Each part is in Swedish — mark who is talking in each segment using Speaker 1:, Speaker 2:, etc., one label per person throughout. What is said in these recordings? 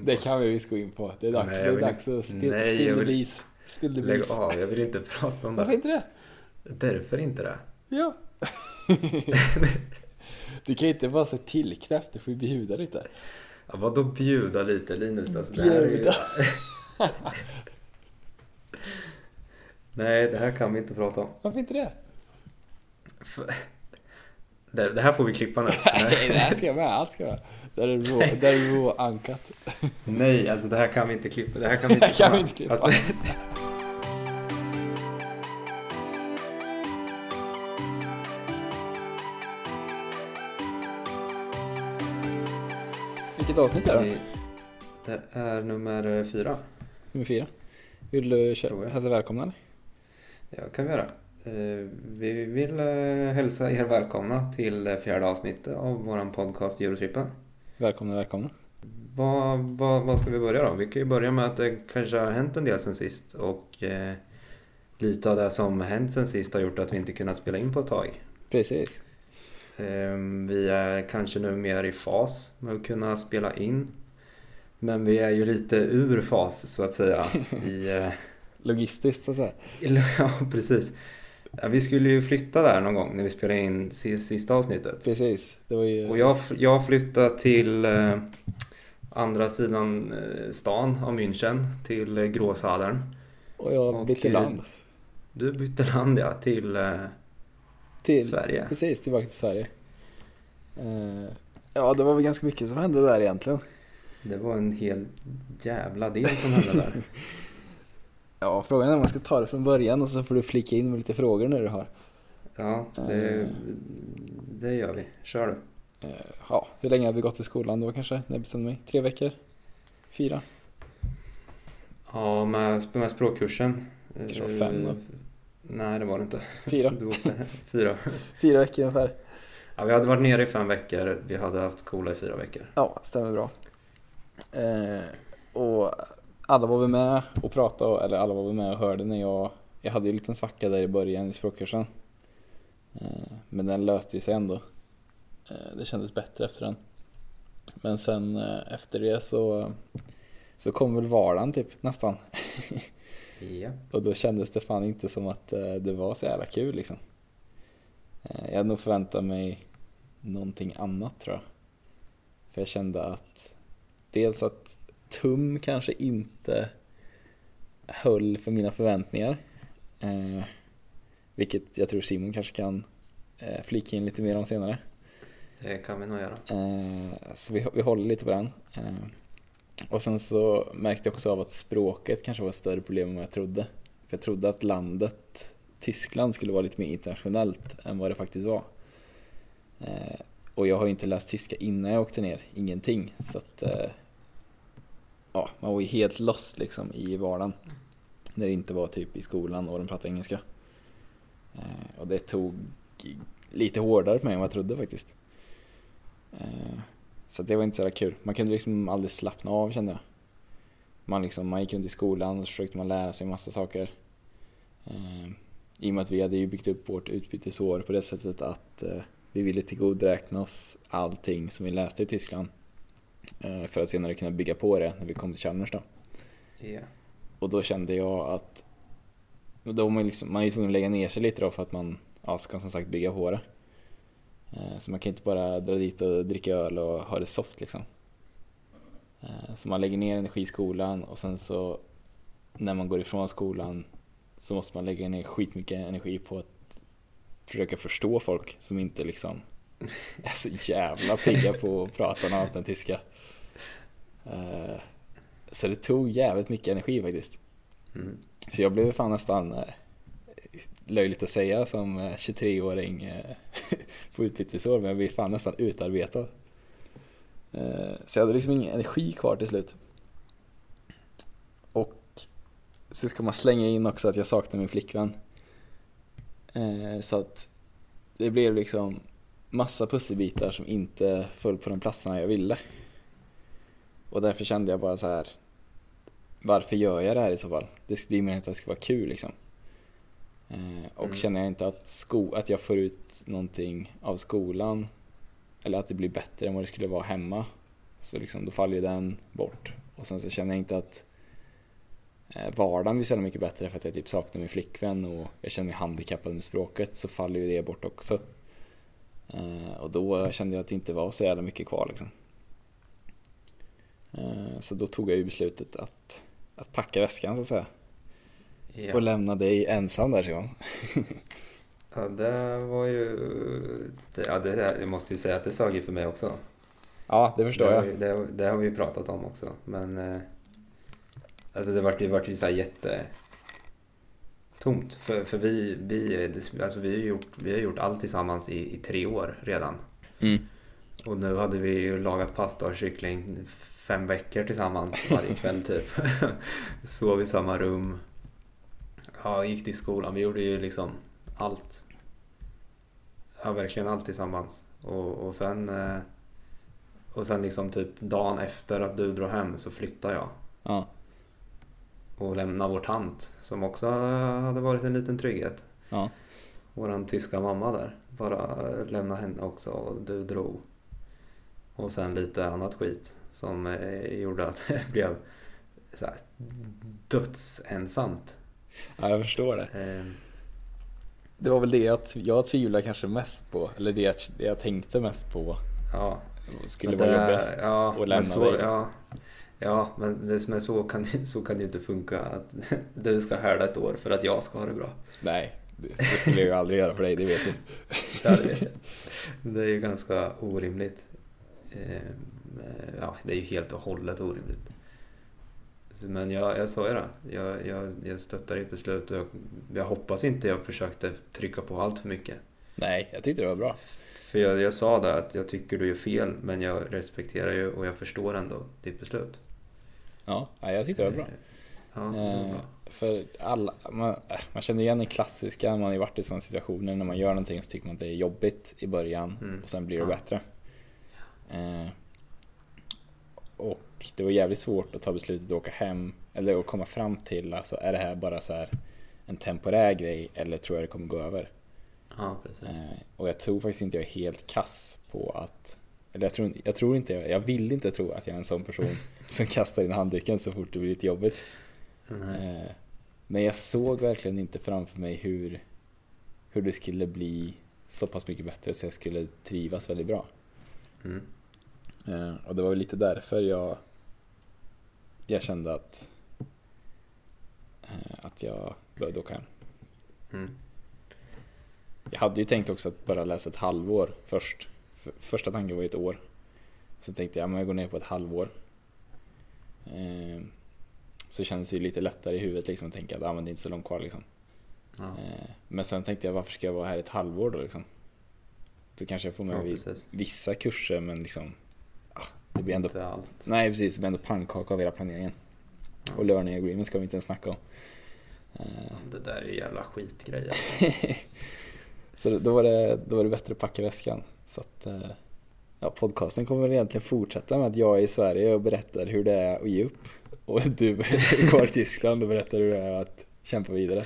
Speaker 1: in på.
Speaker 2: Det kan vi visst gå in på. Det är dags,
Speaker 1: Nej,
Speaker 2: det
Speaker 1: jag
Speaker 2: är
Speaker 1: vill
Speaker 2: dags att spill,
Speaker 1: Nej,
Speaker 2: spill
Speaker 1: jag
Speaker 2: the bees.
Speaker 1: Lägg av, jag vill inte prata om
Speaker 2: Varför
Speaker 1: det.
Speaker 2: inte det?
Speaker 1: Därför inte det.
Speaker 2: Ja. du kan ju inte bara säga tillknäppt, du får ju bjuda lite.
Speaker 1: Ja, vadå bjuda lite Linus? Alltså, det.
Speaker 2: Bjuda.
Speaker 1: Nej, det här kan vi inte prata om.
Speaker 2: Varför inte det?
Speaker 1: För- Det, det här får vi klippa nu.
Speaker 2: Nej, det här ska med, allt ska med. Där är rå, där är rå ankat.
Speaker 1: Nej, alltså det här kan vi inte klippa. Det här kan vi inte
Speaker 2: Det kan vi
Speaker 1: klippa.
Speaker 2: inte klippa.
Speaker 1: Alltså,
Speaker 2: Vilket avsnitt är det?
Speaker 1: det är nummer fyra.
Speaker 2: Nummer fyra. Vill du hälsa välkomna?
Speaker 1: Ja, kan vi göra. Eh, Vi vill eh, hälsa er välkomna till det fjärde avsnittet av våran podcast Eurotrippen.
Speaker 2: Välkomna, välkomna.
Speaker 1: Vad, vad, vad ska vi börja då? Vi kan ju börja med att det kanske har hänt en del sen sist och eh, lite av det som hänt sen sist har gjort att vi inte kunnat spela in på ett tag.
Speaker 2: Precis.
Speaker 1: Eh, vi är kanske nu mer i fas med att kunna spela in. Men vi är ju lite ur fas så att säga. I, eh,
Speaker 2: Logistiskt så att säga.
Speaker 1: ja, precis. Ja, vi skulle ju flytta där någon gång när vi spelade in si- sista avsnittet.
Speaker 2: Precis. Det var ju...
Speaker 1: Och jag, jag flyttade till eh, andra sidan eh, stan av München till eh, Gråsadern.
Speaker 2: och jag
Speaker 1: och-
Speaker 2: bytte land.
Speaker 1: Du bytte land ja, till eh,
Speaker 2: Till,
Speaker 1: Sverige.
Speaker 2: Precis, tillbaka till Sverige. Eh, ja, det var väl ganska mycket som hände där egentligen.
Speaker 1: Det var en hel jävla del som hände där.
Speaker 2: Ja, frågan är om man ska ta det från början och så får du flika in med lite frågor när du har.
Speaker 1: Ja, det,
Speaker 2: Eh.
Speaker 1: det gör vi. Kör du.
Speaker 2: Eh, ja, hur länge har vi gått i skolan då kanske? När jag bestämde mig? Tre veckor? Fyra?
Speaker 1: Ja, med, med språkkursen.
Speaker 2: Kanske var
Speaker 1: Eh,
Speaker 2: fem då?
Speaker 1: Nej, det var det inte.
Speaker 2: Fyra?
Speaker 1: Fyra.
Speaker 2: Fyra veckor ungefär.
Speaker 1: Ja, vi hade varit nere i fem veckor. Vi hade haft skola i fyra veckor.
Speaker 2: Ja, stämmer bra. Eh, och alla var väl med och pratade, eller alla var väl med och hörde när jag, jag hade ju en liten svacka där i början i språkkursen. Eh, men den löste ju sig ändå. Eh, det kändes bättre efter den. Men sen eh, efter det så, så kom väl vardagen typ nästan.
Speaker 1: Ja.
Speaker 2: Och då kändes det fan inte som att det var så jävla kul liksom. Jag hade nog förväntat mig någonting annat tror jag. För jag kände att dels att tum kanske inte höll för mina förväntningar. Eh, vilket jag tror Simon kanske kan eh, flika in lite mer om senare.
Speaker 1: Det kan vi nog göra.
Speaker 2: Eh, så vi, vi håller lite på den. Eh, och sen så märkte jag också av att språket kanske var ett större problem än vad jag trodde. För jag trodde att landet Tyskland skulle vara lite mer internationellt än vad det faktiskt var. Eh, och jag har ju inte läst tyska innan jag åkte ner, ingenting. Så att eh, ja, man var ju helt lost liksom i vardagen. När det inte var typ i skolan och de pratade engelska. Eh, och det tog lite hårdare på mig än vad jag trodde faktiskt. Eh, Så det var inte så jävla kul. Man kunde liksom aldrig slappna av kände jag. Man, liksom, man gick runt i skolan och så försökte man lära sig massa saker. Eh, I och med att vi hade ju byggt upp vårt utbytesår på det sättet att eh, vi ville tillgodoräkna oss allting som vi läste i Tyskland. Eh, för att senare kunna bygga på det när vi kom till Chalmers då.
Speaker 1: Ja.
Speaker 2: Och då kände jag att då var man, liksom, man är tvungen att lägga ner sig lite då för att man ja, ska som sagt bygga på det. Eh, Så man kan inte bara dra dit och dricka öl och ha det soft liksom. Eh, Så man lägger ner energi i skolan och sen så när man går ifrån skolan så måste man lägga ner skitmycket energi på att försöka förstå folk som inte liksom är så jävla pigga på att prata något annat än tyska. Eh, Så det tog jävligt mycket energi faktiskt.
Speaker 1: Mm.
Speaker 2: Så jag blev fan nästan eh, löjligt att säga som eh, 23-åring eh, på utbytesår men jag blev fan nästan utarbetad. Så jag hade liksom ingen energi kvar till slut. Och så ska man slänga in också att jag saknar min flickvän. Så att det blev liksom massa pusselbitar som inte föll på de platserna jag ville. Och därför kände jag bara så här. Varför gör jag det här i så fall? Det det är mer att det ska vara kul liksom. Eh, och
Speaker 1: Mm.
Speaker 2: känner jag inte att, sko- att jag får ut någonting av skolan eller att det blir bättre än vad det skulle vara hemma så liksom, då faller ju den bort. Och sen så känner jag inte att eh, vardagen blir så mycket bättre för att jag typ saknar min flickvän och jag känner mig handikappad med språket så faller ju det bort också. Eh, och då kände jag att det inte var så jävla mycket kvar liksom. Eh, så då tog jag ju beslutet att, att packa väskan så att säga.
Speaker 1: Ja.
Speaker 2: Och lämna dig ensam där Simon.
Speaker 1: Ja, det var ju... Det, ja, det, jag måste ju säga att det sög ju för mig också.
Speaker 2: Ja, det förstår
Speaker 1: det,
Speaker 2: jag.
Speaker 1: Det, det har vi ju pratat om också. Men... eh, Alltså det vart ju, vart ju så här jätte... Tomt. För, för vi, vi, alltså vi, har gjort, vi har gjort allt tillsammans i, i tre år redan.
Speaker 2: Mm.
Speaker 1: Och nu hade vi ju lagat pasta och kyckling fem veckor tillsammans varje kväll typ. Sov i samma rum. Ja, gick till skolan. Vi gjorde ju liksom allt. Ja, verkligen allt tillsammans. Och, och sen... eh, Och sen liksom typ dagen efter att du drog hem så flyttade jag.
Speaker 2: Ja.
Speaker 1: Och lämnade vår tant som också hade varit en liten trygghet.
Speaker 2: Ja.
Speaker 1: Våran tyska mamma där. Bara lämna henne också och du drog. Och sen lite annat skit som eh, gjorde att det blev så här dödsensamt.
Speaker 2: ja, jag förstår det.
Speaker 1: Eh,
Speaker 2: Det var väl det jag, jag tvivlade kanske mest på, eller det jag, det jag tänkte mest på
Speaker 1: ja,
Speaker 2: skulle
Speaker 1: men
Speaker 2: vara
Speaker 1: det-
Speaker 2: jobbigast.
Speaker 1: Ja,
Speaker 2: att
Speaker 1: men
Speaker 2: lämna
Speaker 1: så,
Speaker 2: dig, liksom.
Speaker 1: ja, ja, men det är så kan, så kan det ju inte funka. Att du ska härda ett år för att jag ska ha det bra.
Speaker 2: Nej, det, det skulle jag ju aldrig göra för dig, det vet du.
Speaker 1: Ja, det vet jag. Det är ju ganska orimligt. Eh, Ja, det är ju helt och hållet orimligt. Men jag, jag sa ju det. Jag, jag, jag stöttar ditt beslut och jag, jag hoppas inte jag försökte trycka på allt för mycket.
Speaker 2: Nej, jag tyckte det var bra.
Speaker 1: För jag, jag sa det att jag tycker du gör fel men jag respekterar ju och jag förstår ändå ditt beslut.
Speaker 2: Ja, jag tyckte det var bra.
Speaker 1: Eh, Ja, det var
Speaker 2: Eh,
Speaker 1: bra.
Speaker 2: för alla, man, man känner igen den klassiska, man har ju varit i sådana situationer när man gör någonting så tycker man att det är jobbigt i början
Speaker 1: Mm.
Speaker 2: och sen blir det
Speaker 1: Ja.
Speaker 2: bättre. Eh, och det var jävligt svårt att ta beslutet att åka hem eller att komma fram till, alltså är det här bara så här en temporär grej eller tror jag det kommer gå över?
Speaker 1: Ja, precis.
Speaker 2: Eh, och jag tror faktiskt inte jag är helt kass på att eller jag tror, inte- jag tror inte, jag vill inte tro att jag är en sån person som kastar in handduken så fort det blir lite jobbigt. Eh, Men jag såg verkligen inte framför mig hur, hur det skulle bli så pass mycket bättre så jag skulle trivas väldigt bra.
Speaker 1: Mm.
Speaker 2: Eh, Och det var väl lite därför jag, jag kände att, eh, att jag behövde åka hem.
Speaker 1: Mm.
Speaker 2: Jag hade ju tänkt också att bara läsa ett halvår först. För- Första tanken var ju ett år. Så tänkte jag, men jag går ner på ett halvår. Eh, Så kändes det ju lite lättare i huvudet liksom att tänka att ah, men det är inte så långt kvar liksom.
Speaker 1: Ja.
Speaker 2: Eh, Men sen tänkte jag, varför ska jag vara här ett halvår då liksom? Då kanske jag får med
Speaker 1: ja,
Speaker 2: vissa kurser men liksom Det blir ändå
Speaker 1: Inte allt.
Speaker 2: Nej precis, det blir ändå pannkaka av hela planeringen. Och learning agreement ska vi inte ens snacka om. Eh,
Speaker 1: Det där är ju jävla skitgrej alltså.
Speaker 2: Så då var, det, då var det bättre att packa väskan. Så att, eh, ja, podcasten kommer väl egentligen fortsätta med att jag är i Sverige och berättar hur det är att ge upp. Och du är kvar i Tyskland och berättar hur det är att kämpa vidare.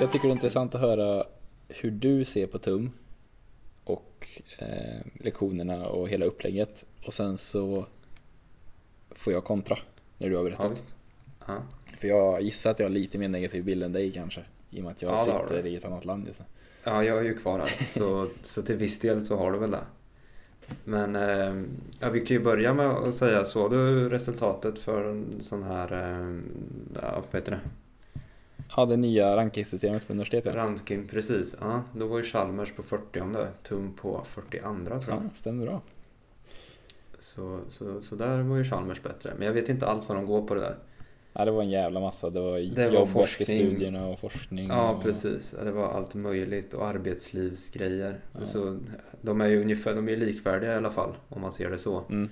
Speaker 2: Jag tycker det är intressant att höra hur du ser på TUM och eh, lektionerna och hela upplägget. Och sen så får jag kontra när du har
Speaker 1: Ja,
Speaker 2: berättat.
Speaker 1: visst. Ja.
Speaker 2: För jag gissar att jag har lite mer negativ bild än dig kanske. I och med att jag
Speaker 1: Ja,
Speaker 2: sitter i ett annat land just nu.
Speaker 1: ja, jag är ju kvar här. Så, så till viss del så har du väl det. Men eh, ja, vi kan ju börja med att säga, såg du resultatet för en sån här, eh, ja, vad heter det?
Speaker 2: Ja, det nya rankingsystemet för universitetet.
Speaker 1: Ranking, precis. Ja, då var ju Chalmers på 40 Tum på 42 tror jag.
Speaker 2: Ja, stämmer bra.
Speaker 1: Så, så, så där var ju Chalmers bättre. Men jag vet inte allt vad de går på det där.
Speaker 2: Ja, det var en jävla massa. Det var
Speaker 1: Det var
Speaker 2: jobb efter
Speaker 1: forskning.
Speaker 2: studierna och forskning.
Speaker 1: Ja,
Speaker 2: och...
Speaker 1: precis. Det var allt möjligt och arbetslivsgrejer.
Speaker 2: Ja.
Speaker 1: Så de är ju ungefär, de är likvärdiga i alla fall om man ser det så.
Speaker 2: Mm.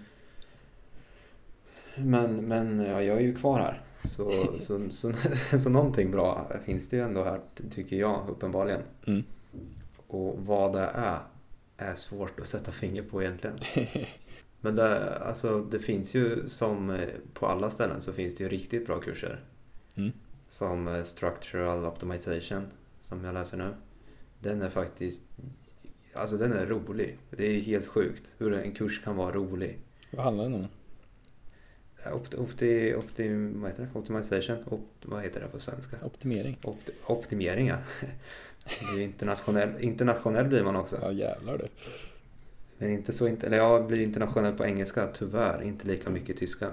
Speaker 1: Men, men ja, jag är ju kvar här. Så, så, så, så någonting bra finns det ju ändå här tycker jag uppenbarligen.
Speaker 2: Mm.
Speaker 1: Och vad det är är svårt att sätta finger på egentligen. Men det, alltså, det finns ju som eh, på alla ställen så finns det ju riktigt bra kurser.
Speaker 2: Mm.
Speaker 1: Som eh, Structural Optimization som jag läser nu. Den är faktiskt alltså den är rolig. Det är helt sjukt hur en kurs kan vara rolig.
Speaker 2: Vad handlar den om?
Speaker 1: Opt, opti, opti, vad heter det? Optimization? Opt, vad heter det på svenska?
Speaker 2: Optimering.
Speaker 1: Opt, optimering ja. Det är internationell, internationell blir man också.
Speaker 2: Ja jävlar du.
Speaker 1: Men inte så, inte- eller jag blir internationell på engelska tyvärr, inte lika mycket tyska.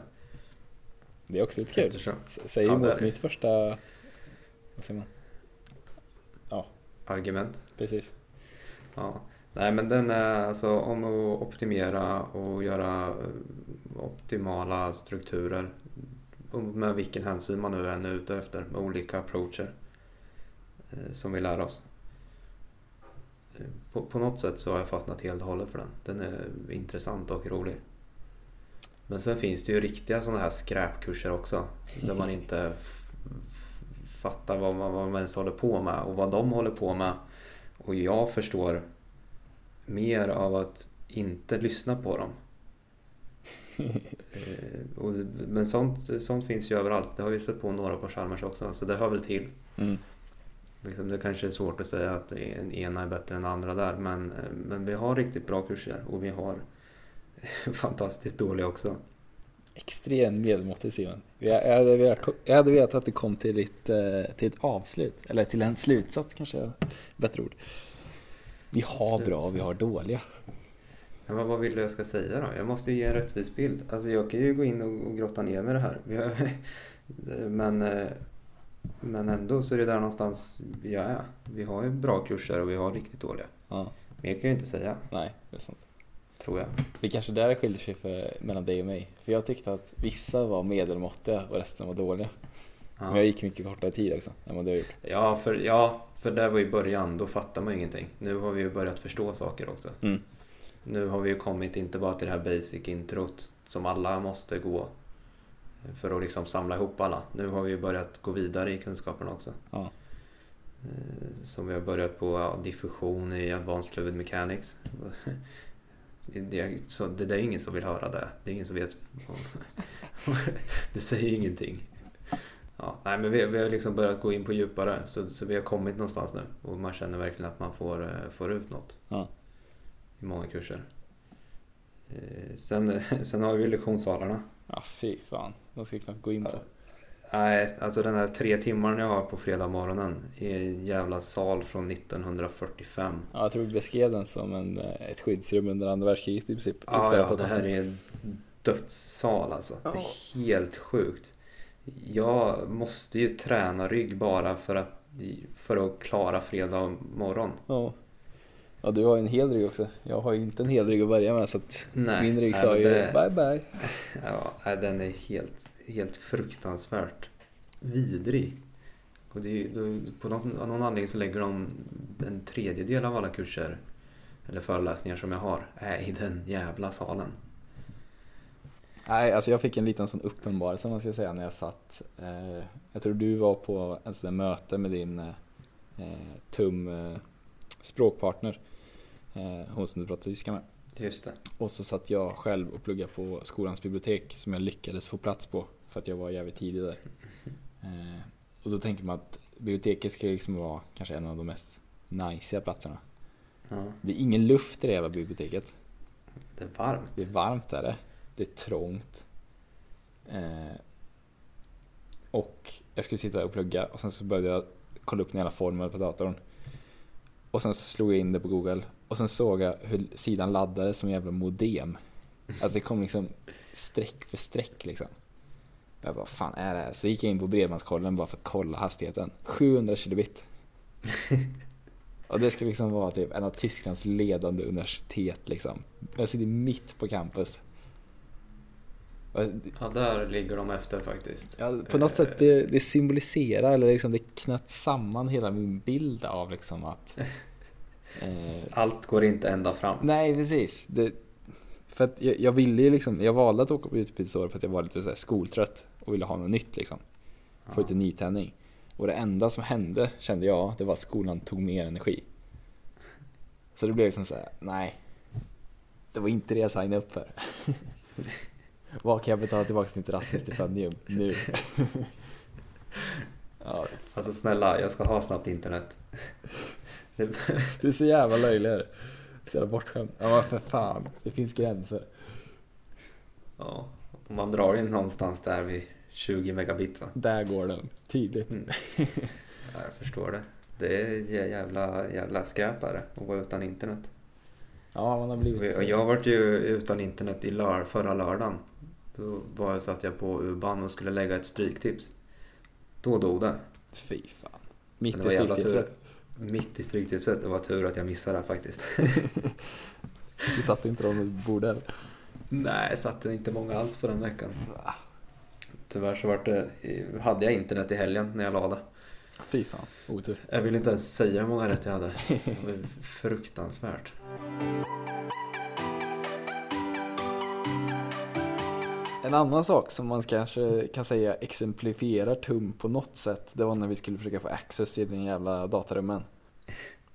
Speaker 2: Det är också lite kul.
Speaker 1: Eftersom,
Speaker 2: Säger
Speaker 1: Ja,
Speaker 2: emot
Speaker 1: det.
Speaker 2: mitt första... Vad säger man?
Speaker 1: argument.
Speaker 2: Precis.
Speaker 1: Ja. Nej men den är alltså om att optimera och göra eh, optimala strukturer. Med vilken hänsyn man nu än är ute efter med olika approacher. eh, Som vi lär oss. Eh, På, på något sätt så har jag fastnat helt och hållet för den. Den är intressant och rolig. Men sen finns det ju riktiga sådana här skräpkurser också. Där man inte fattar vad man, vad man ens håller på med och vad de håller på med. Och jag förstår mer av att inte lyssna på dem. Eh, och, men sånt, sånt finns ju överallt. Det har vi stött på några på Chalmers också. Så det hör väl till.
Speaker 2: Mm.
Speaker 1: Liksom, det kanske är svårt att säga att en ena är bättre än den andra där. Men, eh, men vi har riktigt bra kurser och vi har fantastiskt dåliga också.
Speaker 2: Extremt medelmåttig Simon. Jag jag hade, velat, jag hade velat att du kom till ett, eh, till ett avslut. Eller till en slutsats kanske är bättre ord. Vi har bra och vi har dåliga.
Speaker 1: Ja, men vad vill du jag ska säga då? Jag måste ju ge en rättvis bild. Alltså jag kan ju gå in och, och grotta ner med det här. Men, eh, men ändå så är det där någonstans jag är. Vi har ju bra kurser och vi har riktigt dåliga.
Speaker 2: Ja,
Speaker 1: Mer kan jag ju inte säga,
Speaker 2: nej, det är sant.
Speaker 1: tror jag.
Speaker 2: Det kanske där skiljer sig för, mellan dig och mig. För jag tyckte att vissa var medelmåttiga och resten var dåliga. Men jag
Speaker 1: Ja,
Speaker 2: gick mycket kortare tid också än vad du har gjort.
Speaker 1: ja, för, ja, för där var ju början. Då fattar man ju ingenting. Nu har vi ju börjat förstå saker också.
Speaker 2: Mm.
Speaker 1: Nu har vi ju kommit inte bara till det här basic introt som alla måste gå för att liksom samla ihop alla. Nu har vi ju börjat gå vidare i kunskaperna också.
Speaker 2: Ja.
Speaker 1: Eh, Som vi har börjat på ja, diffusion i Advanced Fluid Mechanics. Det, är- så det där är ingen som vill höra det. Det är ingen som vet. det säger ingenting. Ja, nej, men vi, vi har liksom börjat gå in på djupare så, så vi har kommit någonstans nu och man känner verkligen att man får, eh, får ut något
Speaker 2: Ja.
Speaker 1: i många kurser. Eh, Sen, sen har vi lektionssalarna.
Speaker 2: Ja, fy fan. De ska vi knappt gå in på.
Speaker 1: Nej, alltså den här tre timmarna jag har på fredag morgonen i en jävla sal från 1945.
Speaker 2: Ja, jag tror vi beskrev den som en, eh, ett skyddsrum under andra världskriget i princip.
Speaker 1: Ja, ja det här är en dödssal alltså. Det är helt sjukt. Jag måste ju träna rygg bara för att, för att klara fredag morgon.
Speaker 2: Ja. ja, du har ju en hel rygg också. Jag har ju inte en hel rygg att börja med så att
Speaker 1: Nej,
Speaker 2: min rygg sa ju
Speaker 1: det-
Speaker 2: bye bye.
Speaker 1: Ja, den är helt, helt fruktansvärt vidrig. Och det då, på någon, av någon anledning så lägger de en tredjedel av alla kurser eller föreläsningar som jag har är i den jävla salen.
Speaker 2: Nej, alltså jag fick en liten sån uppenbarelse man ska säga när jag satt. Eh, jag tror du var på en sån där möte med din eh, eh, tum eh, språkpartner. Eh, hon som du pratar tyska med.
Speaker 1: Just det.
Speaker 2: Och så satt jag själv och pluggade på skolans bibliotek som jag lyckades få plats på för att jag var jävligt tidig där. Eh, och då tänker man att biblioteket ska liksom vara kanske en av de mest najsiga platserna.
Speaker 1: Ja,
Speaker 2: Det är ingen luft i det jävla biblioteket.
Speaker 1: det är varmt.
Speaker 2: Det är varmt där. Det är trångt. Eh, och jag skulle sitta och plugga och sen så började jag kolla upp jävla formel på datorn. Och sen så slog jag in det på google och sen såg jag hur sidan laddade som en jävla modem. Alltså det kom liksom streck för streck liksom. Jag bara, vad fan är det här? Så gick jag in på bredbandskollen bara för att kolla hastigheten. 700 kilobit. Och det ska liksom vara typ en av Tysklands ledande universitet liksom. Jag sitter mitt på campus.
Speaker 1: Ja, där ligger de efter faktiskt.
Speaker 2: Ja, på något sätt det, det symboliserar eller liksom det knöt samman hela min bild av liksom att eh,
Speaker 1: Allt går inte ända fram.
Speaker 2: Nej precis. Det, för att jag, jag ville ju liksom, jag valde att åka på utbytesår för att jag var lite så här skoltrött och ville ha något nytt liksom. Få lite nytändning. Och det enda som hände kände jag, det var att skolan tog mer energi. Så det blev liksom så här, nej. Det var inte det jag signade upp för. Vad kan jag betala tillbaka mitt Erasmus-stipendium nu? ja,
Speaker 1: Alltså snälla, jag ska ha snabbt internet. Det,
Speaker 2: du är så jävla löjlig. är du. Så jävla bortskämd. Ja men för fan, det finns gränser.
Speaker 1: Ja, om man drar in någonstans där vid 20 megabit va?
Speaker 2: Där går den, tydligt.
Speaker 1: Mm. Ja, jag förstår det. Det är jävla, jävla skräpare att vara utan internet.
Speaker 2: Ja, man har blivit...
Speaker 1: Och jag varit ju utan internet i lör, förra lördagen. Då var jag, satt jag på U-ban och skulle lägga ett stryktips. Då dog det.
Speaker 2: Fy fan. Mitt i stryktipset.
Speaker 1: Mitt i stryktipset. Det var tur att jag missade det faktiskt.
Speaker 2: Du satte inte dem du borde?
Speaker 1: Nej, jag satte inte många alls på den veckan. Tyvärr så var det, hade jag internet i helgen när jag lade.
Speaker 2: Fy fan, otur.
Speaker 1: Jag vill inte ens säga hur många rätt jag hade. Det var fruktansvärt.
Speaker 2: En annan sak som man kanske kan säga exemplifierar TUM på något sätt, det var när vi skulle försöka få access till den jävla datarummen.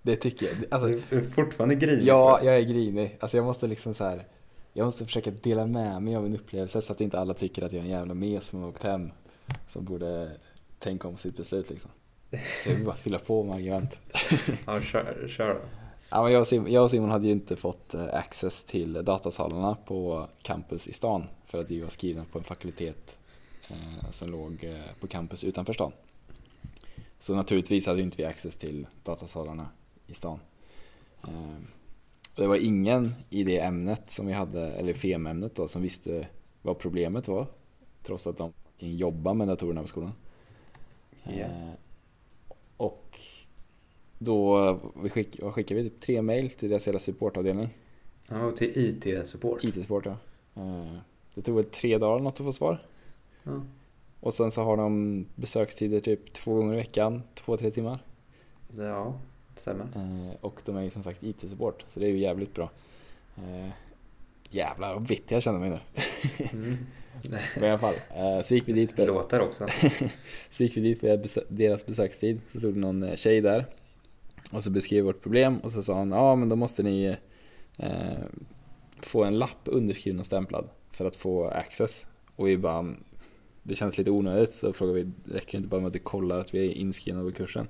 Speaker 2: Det tycker jag. Alltså,
Speaker 1: Du är fortfarande grinig.
Speaker 2: ja,
Speaker 1: jag.
Speaker 2: är grinig. Alltså jag måste liksom så här. Jag måste försöka dela med mig av min upplevelse så att inte alla tycker att jag är en jävla mes som har åkt hem. Som borde tänka om sitt beslut liksom. Så jag vill bara fylla på med argument.
Speaker 1: Ja, kör, kör då.
Speaker 2: Ja, men jag, och Simon, jag och Simon hade ju inte fått eh, access till datasalarna på campus i stan för att vi var skrivna på en fakultet eh, som låg eh, på campus utanför stan. Så naturligtvis hade inte vi access till datasalarna i stan. Eh, och det var ingen i det ämnet som vi hade, eller FEM-ämnet då, som visste vad problemet var. Trots att de jobbade med datorerna på skolan. Eh, och då vi skick, vad skickade vi? Typ tre mail till deras hela supportavdelning.
Speaker 1: Ja, till IT-support.
Speaker 2: IT-support ja. Det tog väl tre dagar eller något att få svar.
Speaker 1: Ja.
Speaker 2: Och sen så har de besökstider typ två gånger i veckan, två, tre timmar.
Speaker 1: Det, ja, stämmer.
Speaker 2: Eh, Och de är ju som sagt IT-support, så det är ju jävligt bra. Eh, Jävlar vad bitter jag känner mig nu.
Speaker 1: Mm.
Speaker 2: Men i alla fall, eh, så gick vi dit
Speaker 1: Det
Speaker 2: på,
Speaker 1: låter också.
Speaker 2: så gick vi dit på deras besökstid. Så stod det någon eh, tjej där. Och så beskrev vårt problem och så sa hon, ja men då måste ni eh, få en lapp underskriven och stämplad för att få access. Och vi bara, det känns lite onödigt så frågade vi, räcker det inte bara med att du kollar att vi är inskrivna på kursen?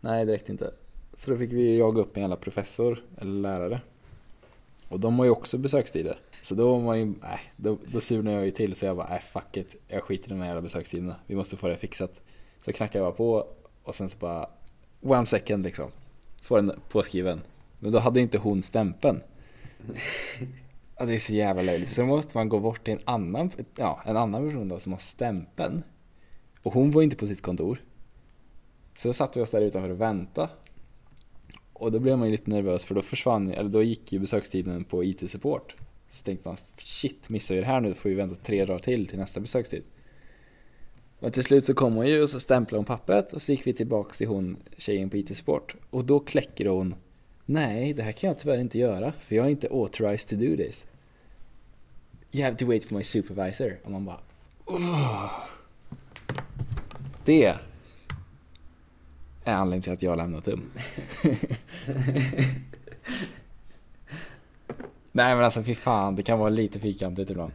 Speaker 2: Nej, det räckte inte. Så då fick vi jaga upp en jävla professor eller lärare. Och de har ju också besökstider. Så då var man ju, nej, då, då surnade jag ju till så jag bara, nej fuck it, jag skiter i de här jävla besökstiderna. Vi måste få det fixat. Så knackade jag bara på och sen så bara, one second liksom. Får den påskriven. Men då hade inte hon stämpeln. Ja, det är så jävla löjligt. Så måste man gå bort till en annan, ja, en annan person då som har stämpeln. Och hon var inte på sitt kontor. Så då satt vi oss där utanför och väntade. Och då blev man ju lite nervös för då försvann, eller då gick ju besökstiden på IT-support. Så tänkte man, shit, missar vi det här nu får vi vänta tre dagar till till nästa besökstid. Men till slut så kom hon ju och så stämplade hon pappret och så gick vi tillbaks till hon tjejen på IT-support. Och då kläcker hon, nej det här kan jag tyvärr inte göra för jag är inte authorized to do this. You have to wait for my supervisor. Och man bara, "Ugh." Det är anledningen till att jag lämnat TUM. Nej men alltså fy fan, det kan vara lite fyrkantigt ibland.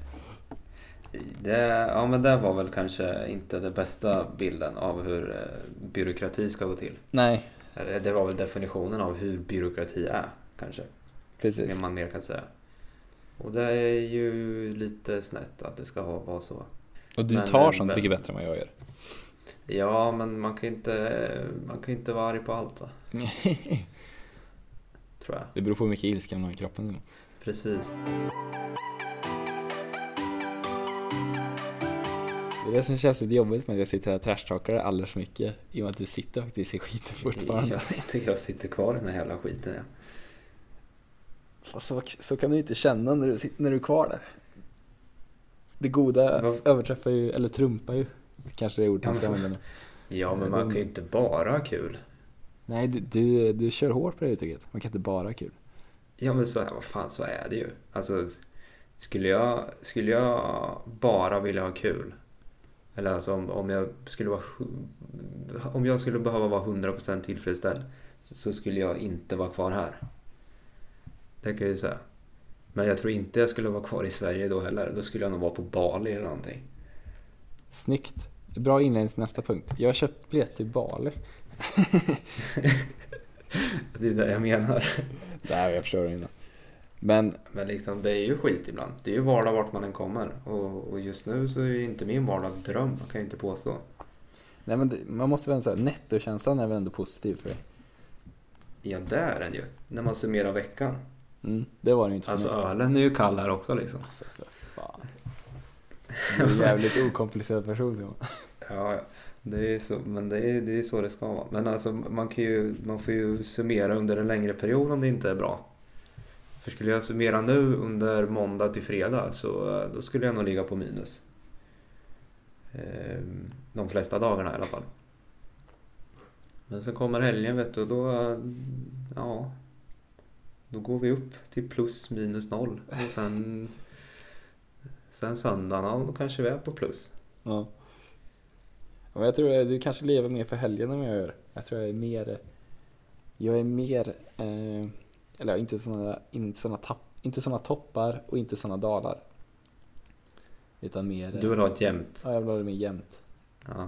Speaker 1: Det, ja men det var väl kanske inte den bästa bilden av hur eh, byråkrati ska gå till.
Speaker 2: Nej,
Speaker 1: Det var väl definitionen av hur byråkrati är kanske.
Speaker 2: precis.
Speaker 1: Det man mer kan säga. Och det är ju lite snett att det ska ha- vara så.
Speaker 2: Och du
Speaker 1: Men,
Speaker 2: tar sånt
Speaker 1: men-
Speaker 2: mycket bättre än vad jag gör.
Speaker 1: Ja, men man kan ju inte, man kan ju inte vara arg på allt va? Tror jag.
Speaker 2: det beror på hur mycket ilska man har i kroppen.
Speaker 1: Precis.
Speaker 2: Det är det som känns lite jobbigt med att jag sitter här och trashtalkar alldeles för mycket. I och med att du sitter faktiskt i skiten fortfarande.
Speaker 1: Jag sitter, jag sitter kvar i den här jävla skiten ja.
Speaker 2: Fast så, så kan du inte känna när du, när du är kvar där. Det goda
Speaker 1: Vad-
Speaker 2: överträffar ju, eller trumpar ju. Kanske det är ordet man
Speaker 1: Ja,
Speaker 2: ska
Speaker 1: men-
Speaker 2: använda nu.
Speaker 1: Ja, men
Speaker 2: Eh,
Speaker 1: man kan ju inte bara ha kul.
Speaker 2: Nej, du, du, du kör hårt på det uttrycket. Man kan inte bara ha kul.
Speaker 1: Ja, men så här, vad fan, så är det ju. Alltså, skulle jag, skulle jag bara vilja ha kul. Eller alltså om, om jag skulle vara, om jag skulle behöva vara 100% tillfredsställd. Så, så skulle jag inte vara kvar här. Det kan jag ju säga. Men jag tror inte jag skulle vara kvar i Sverige då heller. Då skulle jag nog vara på Bali eller någonting.
Speaker 2: Snyggt. Bra inledning till nästa punkt. Jag har köpt biljett till Bali.
Speaker 1: det är det jag menar.
Speaker 2: Nej, jag förstår inte. Men
Speaker 1: Men liksom, det är ju skit ibland. Det är ju vardag vart man än kommer. Och, och just nu så är ju inte min vardag dröm, kan jag inte påstå.
Speaker 2: Nej men det, man måste väl säga nettokänslan är väl ändå positiv för dig?
Speaker 1: Ja, det är den ju. När man summerar veckan.
Speaker 2: Mm, det var det inte för
Speaker 1: Alltså
Speaker 2: mig.
Speaker 1: ölen är ju kall här också liksom.
Speaker 2: Alltså, fan. Du är en jävligt okomplicerad person Simon.
Speaker 1: Ja, ja. Det är så, men det är, det är så det ska vara. Men alltså man, kan ju, man får ju summera under en längre period om det inte är bra. För skulle jag summera nu under måndag till fredag så eh, då skulle jag nog ligga på minus. Ehm, de flesta dagarna i alla fall. Men sen kommer helgen vet du och då, eh, ja. Då går vi upp till plus minus noll. Och sen, sen söndagen, ja, då kanske vi är på plus.
Speaker 2: Ja. Ja, Men jag tror eh, du kanske lever mer för helgen än vad jag gör. Jag tror jag är mer, jag är mer, eh, eller inte sådana, inte sådana tapp, inte sådana toppar och inte sådana dalar. Utan mer,
Speaker 1: Du vill ha ett jämnt.
Speaker 2: ja jag vill ha det mer jämnt.
Speaker 1: Ja,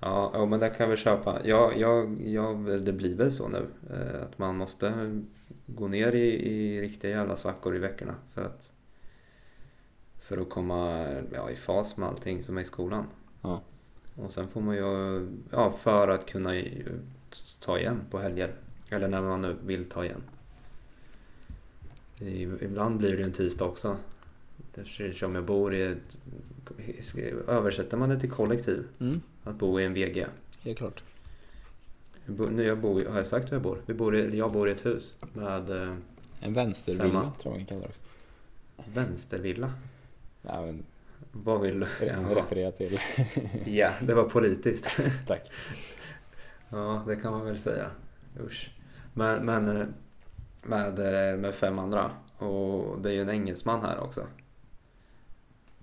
Speaker 1: ja, ja men det kan jag väl köpa. Ja, jag, jag, det blir väl så nu. eh, Att man måste gå ner i, i riktiga jävla svackor i veckorna. För att, för att komma ja, i fas med allting som är i skolan.
Speaker 2: Ja.
Speaker 1: Och sen får man ju, ja för att kunna ta igen på helger. Eller när man nu vill ta igen. Ibland blir det en tisdag också. Eftersom jag bor i ett, översätter man det till kollektiv.
Speaker 2: Mm,
Speaker 1: Att bo i en VG.
Speaker 2: helt klart.
Speaker 1: Jag bor, nu jag bor, har jag sagt hur jag bor? Vi bor i, jag bor i ett hus med eh,
Speaker 2: En vänstervilla
Speaker 1: Femma.
Speaker 2: tror jag man kallar det också.
Speaker 1: vänstervilla.
Speaker 2: Ja, men,
Speaker 1: Vad vill du? Jaha.
Speaker 2: referera till.
Speaker 1: Ja, det var politiskt.
Speaker 2: Tack.
Speaker 1: Ja, det kan man väl säga. Usch. Men, men eh, med, eh, med fem andra. Och det är ju en engelsman här också.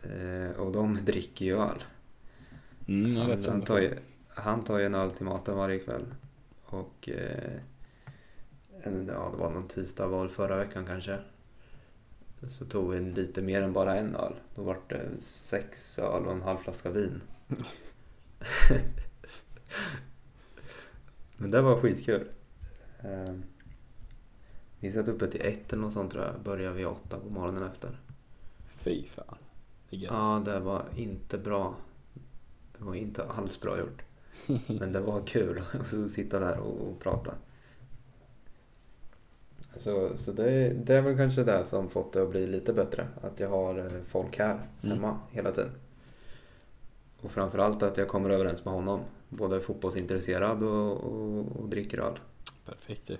Speaker 1: Eh, Och de dricker ju öl.
Speaker 2: Mm, jag
Speaker 1: Han, han, tar ju, han tar ju en öl till maten varje kväll. Och eh, en, ja, det var någon tisdag var förra veckan kanske. Så tog vi lite mer än bara en öl. Då var det sex öl och en halv flaska vin. Men det var skitkul. Eh, vi satt uppe till ett eller något sånt tror jag. Började vi åtta på morgonen efter.
Speaker 2: Fy fan. Det är gött.
Speaker 1: Ja, det var inte bra. Det var inte alls bra gjort. Men det var kul att sitta där och, och prata. Så, så det, det är väl kanske det som fått det att bli lite bättre. Att jag har eh, folk här
Speaker 2: Mm.
Speaker 1: hemma hela tiden. Och framförallt att jag kommer överens med honom. Både fotbollsintresserad och, och, och dricker öl.
Speaker 2: Perfekt.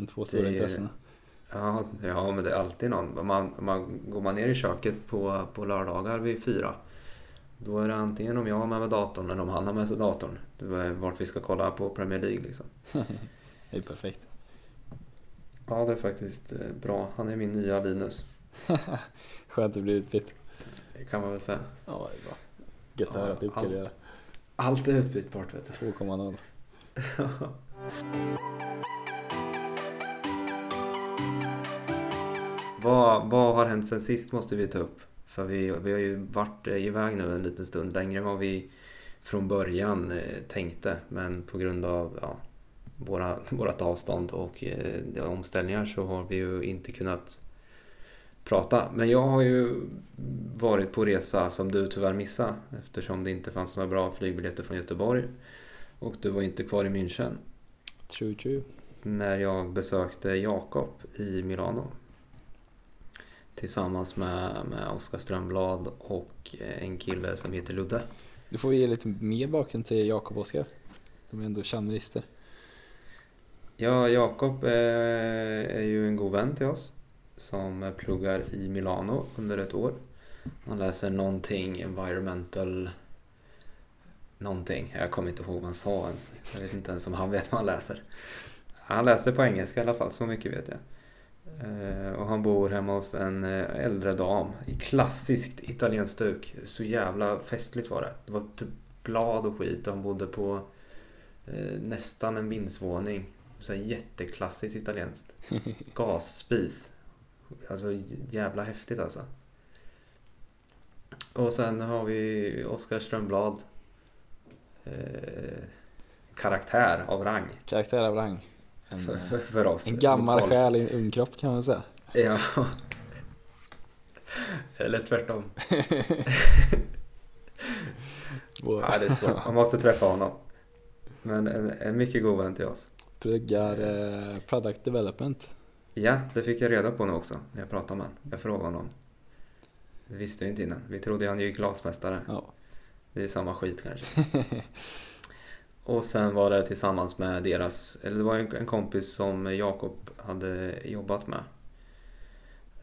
Speaker 2: De två stora
Speaker 1: är-
Speaker 2: intressena.
Speaker 1: Ja, ja, men det är alltid någon. Man, man, går man ner i köket på, på lördagar vid fyra. Då är det antingen om jag har med mig datorn eller om han har med sig datorn. Det är vart vi ska kolla på Premier League liksom.
Speaker 2: Det är perfekt.
Speaker 1: Ja, det är faktiskt eh, bra. Han är min nya Linus.
Speaker 2: Skönt att bli utbytt.
Speaker 1: Det kan man väl säga.
Speaker 2: Ja, det är bra. Gött att
Speaker 1: Ja,
Speaker 2: höra att du uppgraderar.
Speaker 1: Allt är utbytbart vet du.
Speaker 2: 2,0.
Speaker 1: vad, vad har hänt sen sist måste vi ta upp. För vi, vi har ju varit eh, iväg nu en liten stund. Längre än vad vi från början eh, tänkte. Men på grund av ja, våra, vårat avstånd och eh, omställningar så har vi ju inte kunnat prata. Men jag har ju varit på resa som du tyvärr missade. Eftersom det inte fanns några bra flygbiljetter från Göteborg. Och du var inte kvar i München.
Speaker 2: True, true.
Speaker 1: när jag besökte Jakob i Milano. Tillsammans med, med Oskar Strömblad och en kille som heter Ludde.
Speaker 2: Du får ge lite mer bakgrund till Jakob och Oskar. De är ändå kändisar.
Speaker 1: Ja, Jakob eh, är ju en god vän till oss. Som pluggar i Milano under ett år. Han läser någonting environmental någonting. Jag kommer inte ihåg vad han sa ens. Jag vet inte ens om han vet vad han läser. Han läser på engelska i alla fall, så mycket vet jag. Eh, Och han bor hemma hos en eh, äldre dam i klassiskt italienskt stuk. Så jävla festligt var det. Det var typ blad och skit och han bodde på eh, nästan en vindsvåning. Så jätteklassiskt italienskt. Gasspis. Alltså jävla häftigt alltså. Och sen har vi Oskar Strömblad. Eh, karaktär av rang.
Speaker 2: Karaktär av rang. En,
Speaker 1: för,
Speaker 2: eh,
Speaker 1: för, för oss.
Speaker 2: en gammal
Speaker 1: Lokal-
Speaker 2: själ i en ung kropp kan man säga.
Speaker 1: Ja. Eller tvärtom. Ja, det är svårt. Man måste träffa honom. Men en, en mycket god vän till oss.
Speaker 2: pluggar eh, product development.
Speaker 1: Ja, det fick jag reda på nu också när jag pratade med honom. Jag frågade honom. Det visste jag inte innan. Vi trodde han gick glasmästare.
Speaker 2: Ja.
Speaker 1: Det är samma skit kanske. Och sen var det tillsammans med deras, eller det var en, en kompis som Jakob hade jobbat med.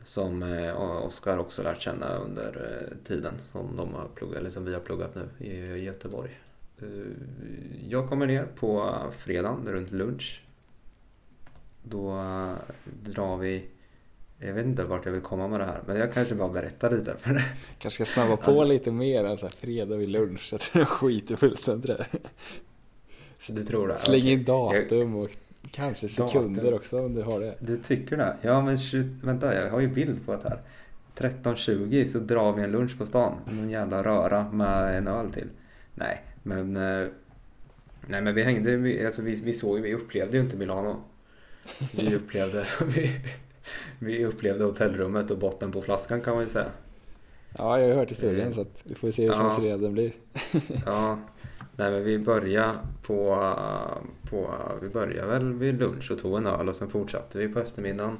Speaker 1: Som eh, Oskar också lärt känna under eh, tiden som, de har pluggat, eller som vi har pluggat nu i Göteborg. Eh, Jag kommer ner på fredagen runt lunch. Då eh, drar vi, jag vet inte vart jag vill komma med det här, men jag kanske bara berättar lite. För det.
Speaker 2: Kanske ska snabba på
Speaker 1: Alltså-
Speaker 2: lite mer än så här fredag vid lunch. Jag tror de skiter fullständigt i det.
Speaker 1: Så du tror det?
Speaker 2: Släng in datum och kanske sekunder
Speaker 1: Datum.
Speaker 2: också om du har det.
Speaker 1: Du tycker det? Ja men vänta jag har ju bild på det här. 13.20 så drar vi en lunch på stan. Någon jävla röra med en öl till. Nej men eh, Nej men vi hängde, vi, alltså vi, vi såg vi upplevde ju inte Milano. Vi upplevde, vi, vi upplevde hotellrummet och botten på flaskan kan man ju säga.
Speaker 2: Ja, jag har hört historien
Speaker 1: Eh,
Speaker 2: så att vi får se hur
Speaker 1: ja.
Speaker 2: censurerad den blir.
Speaker 1: Ja, nej men vi började på, på, vi började väl vid lunch och tog en öl och sen fortsatte vi på eftermiddagen.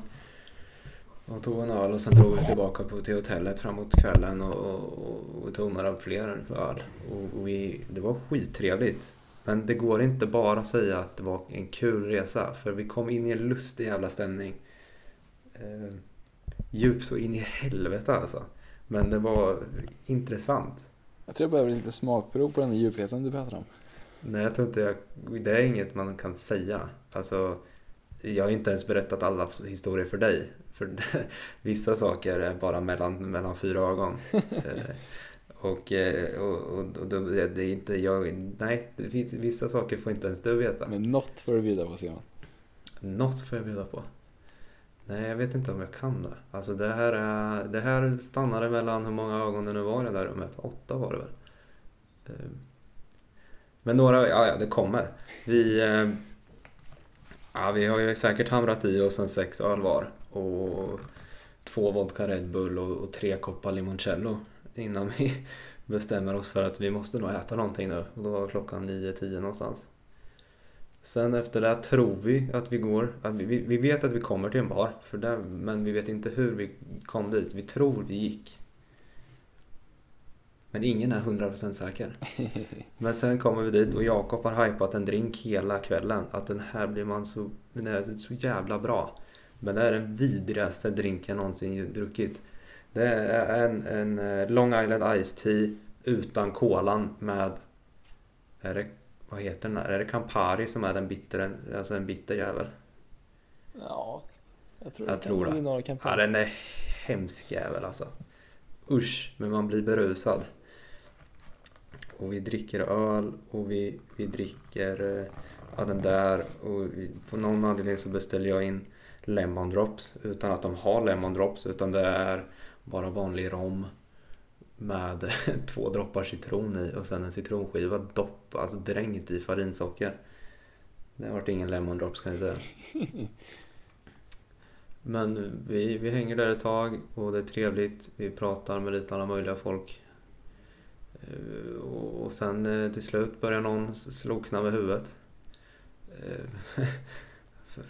Speaker 1: Och tog en öl och sen drog vi tillbaka på, till hotellet framåt kvällen och, och, och, tog några fler öl. Och, och vi, det var skittrevligt. Men det går inte bara att säga att det var en kul resa för vi kom in i en lustig jävla stämning. Eh, djup så in i helvete alltså. Men det var intressant.
Speaker 2: Jag tror jag behöver lite smakprov på den där djupheten du pratar om.
Speaker 1: Nej, jag tror inte jag... Det är inget man kan säga. Alltså, jag har inte ens berättat alla historier för dig. För vissa saker är bara mellan, mellan fyra ögon. Eh, och, eh, och, och, och då- det är inte jag... Nej, finns, vissa saker får inte ens du veta.
Speaker 2: Men något får du bjuda på Simon.
Speaker 1: Något får jag bjuda på. Nej, jag vet inte om jag kan det. Alltså det här, är, det här stannade mellan, hur många ögon det nu var i det där rummet? Åtta var det väl? Ehm. Men några, ja, ja det kommer. Vi, ehm, ja, vi har ju säkert hamrat i oss en sex öl var. Och två vodka Red Bull och, och tre koppar limoncello. Innan vi bestämmer oss för att vi måste nog äta någonting nu. Och då var klockan 9-10 någonstans. Sen efter det tror vi att vi går, att vi, vi- vet att vi kommer till en bar, för där, men vi vet inte hur vi kom dit. Vi tror vi gick. Men ingen är 100% säker. Men sen kommer vi dit och Jakob har hypat en drink hela kvällen. Att den här blir man så, den är så jävla bra. Men det är den vidrigaste drinken jag någonsin druckit. Det är en, en eh, Long Island Ice Tea utan kolan med, är det, vad heter den här? Är det Campari som är den bitter, alltså en bitter jävel?
Speaker 2: Ja, jag tror
Speaker 1: Jag tror det. Ja, den är hemsk jävel alltså. Usch, men man blir berusad. Och vi dricker öl och vi, vi dricker eh, ja, den där och vi, på någon anledning så beställer jag in lemon drops utan att de har lemon drops utan det är bara vanlig rom med två droppar citron i och sen en citronskiva dopp, alltså dränkt i farinsocker. Det har varit ingen lemon drops kan jag säga. Men vi, vi hänger där ett tag och det är trevligt. Vi pratar med lite alla möjliga folk. Eh, Och sen eh, till slut börjar någon slokna med huvudet. Eh, för,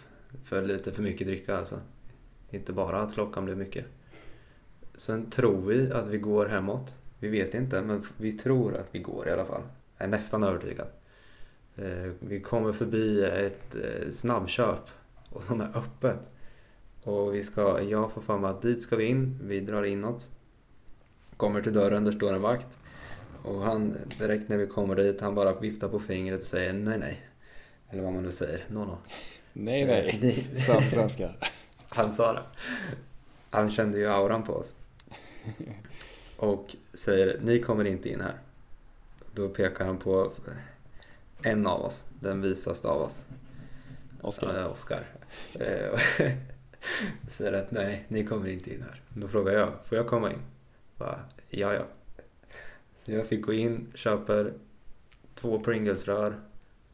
Speaker 1: för lite för mycket dricka alltså. Inte bara att klockan blev mycket. Sen tror vi att vi går hemåt. Vi vet inte men vi tror att vi går i alla fall. Jag är nästan övertygad. Eh, Vi kommer förbi ett eh, snabbköp och som är öppet. Och vi ska, jag får för mig att dit ska vi in, vi drar inåt. Kommer till dörren, där står en vakt. Och han, direkt när vi kommer dit, han bara viftar på fingret och säger nej nej. Eller vad man nu säger, no no.
Speaker 2: Nej, nej.
Speaker 1: ni-
Speaker 2: Sam svenska.
Speaker 1: Han sa det. Han kände ju auran på oss. Och säger, ni kommer inte in här. Då pekar han på en av oss, den visaste av oss.
Speaker 2: Oskar.
Speaker 1: Ja, Oskar. Eh, Säger att nej, ni kommer inte in här. Då frågar jag, får jag komma in? Ja, ja. Så jag fick gå in, köper två Pringles-rör,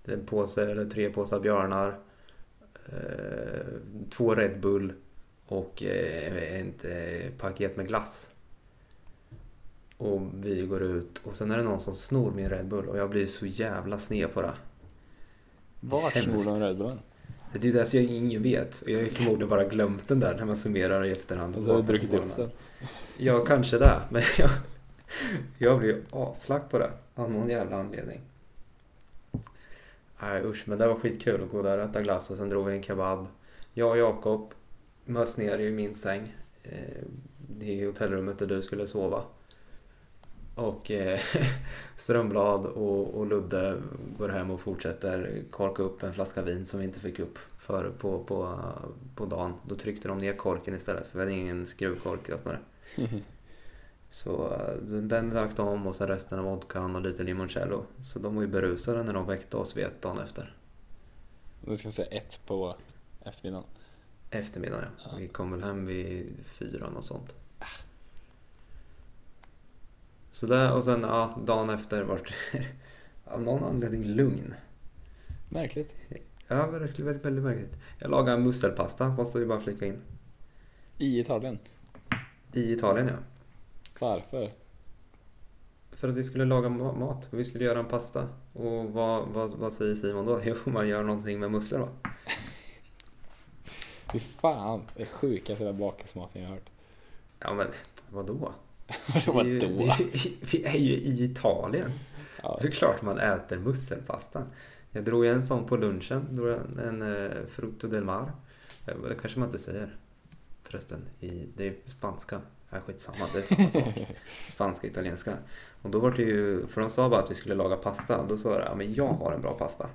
Speaker 1: en påse eller tre påsar björnar, eh, två Red Bull och eh, ett paket med glass. Och vi går ut och sen är det någon som snor min Red Bull och jag blir så jävla sned på det.
Speaker 2: Vart snor de Red Bullen?
Speaker 1: Det är det som jag ingen vet. Jag har förmodligen bara glömt den där när man summerar i efterhand.
Speaker 2: Och så har du druckit upp den.
Speaker 1: Ja, kanske det. Men jag, jag ju aslack på det. Av någon jävla anledning. Nej usch, men det var skitkul att gå där och äta glass och sen drog vi en kebab. Jag och Jakob mös ner i min säng. Eh, I hotellrummet där du skulle sova. Och eh, Strömblad och, och Ludde går hem och fortsätter korka upp en flaska vin som vi inte fick upp för på, på, på dagen. Då tryckte de ner korken istället för vi hade ingen skruvkorköppnare. Så eh, den lagt om och sen resten av vodkan och lite limoncello. Så de var ju berusade när de väckte oss vid ett dagen efter.
Speaker 2: Nu ska vi säga ett på eftermiddagen.
Speaker 1: Eftermiddagen ja.
Speaker 2: Ja.
Speaker 1: Vi kom väl hem vid fyra och sånt. Så där och sen ja, dagen efter vart av någon anledning lugn.
Speaker 2: Märkligt.
Speaker 1: Ja, verkligen väldigt, väldigt märkligt. Jag lagade musselpasta, måste vi bara flika in.
Speaker 2: I Italien.
Speaker 1: I Italien ja.
Speaker 2: Varför?
Speaker 1: För att vi skulle laga ma- mat. Vi skulle göra en pasta. Och vad, vad, vad säger Simon då? Jo, man gör någonting med musslor va?
Speaker 2: Fy fan, det sjukaste jävla bakismaten jag har hört.
Speaker 1: Ja men vadå?
Speaker 2: Vadå
Speaker 1: Vi ju- Vi är ju i Italien.
Speaker 2: Ja,
Speaker 1: Det är klart man äter musselpasta. Jag drog en sån på lunchen. Drog en, en uh, frutto del mar. Eh, Det kanske man inte säger. Förresten, i, det är spanska. Ja, skitsamma, det är samma sak. Spanska, italienska. Och då var det ju, för de sa bara att vi skulle laga pasta. Då sa jag, ja men jag har en bra pasta.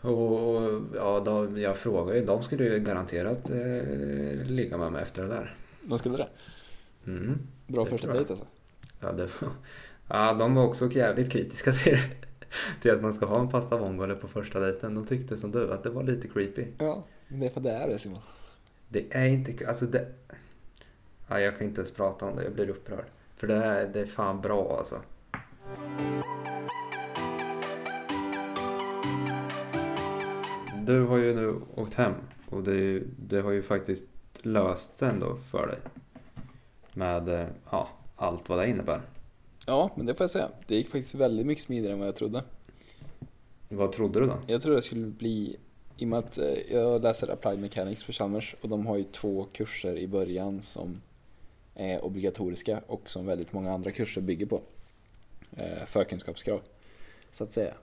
Speaker 1: Och ja, då, jag frågade ju, de skulle ju garanterat eh, ligga med mig efter det där.
Speaker 2: de skulle det?
Speaker 1: Mm.
Speaker 2: Bra första dejt alltså?
Speaker 1: Ja, det var, ja, de var också jävligt kritiska till det. Till att man ska ha en pasta vongole på första dejten. De tyckte som du, att det var lite creepy.
Speaker 2: Ja, men det är för det är det Simon.
Speaker 1: Det är inte, alltså det... Ja, jag kan inte ens prata om det, jag blir upprörd. För det är, det är fan bra alltså. Du har ju nu åkt hem och det, det har ju faktiskt löst sig ändå för dig. Med eh, ja, allt vad det innebär.
Speaker 2: Ja, men det får jag säga. Det gick faktiskt väldigt mycket smidigare än vad jag trodde.
Speaker 1: Vad trodde du då?
Speaker 2: Jag trodde det skulle bli, i och med att eh, jag läser Applied Mechanics på Chalmers och de har ju två kurser i början som är obligatoriska och som väldigt många andra kurser bygger på. Eh, förkunskapskrav, så att säga.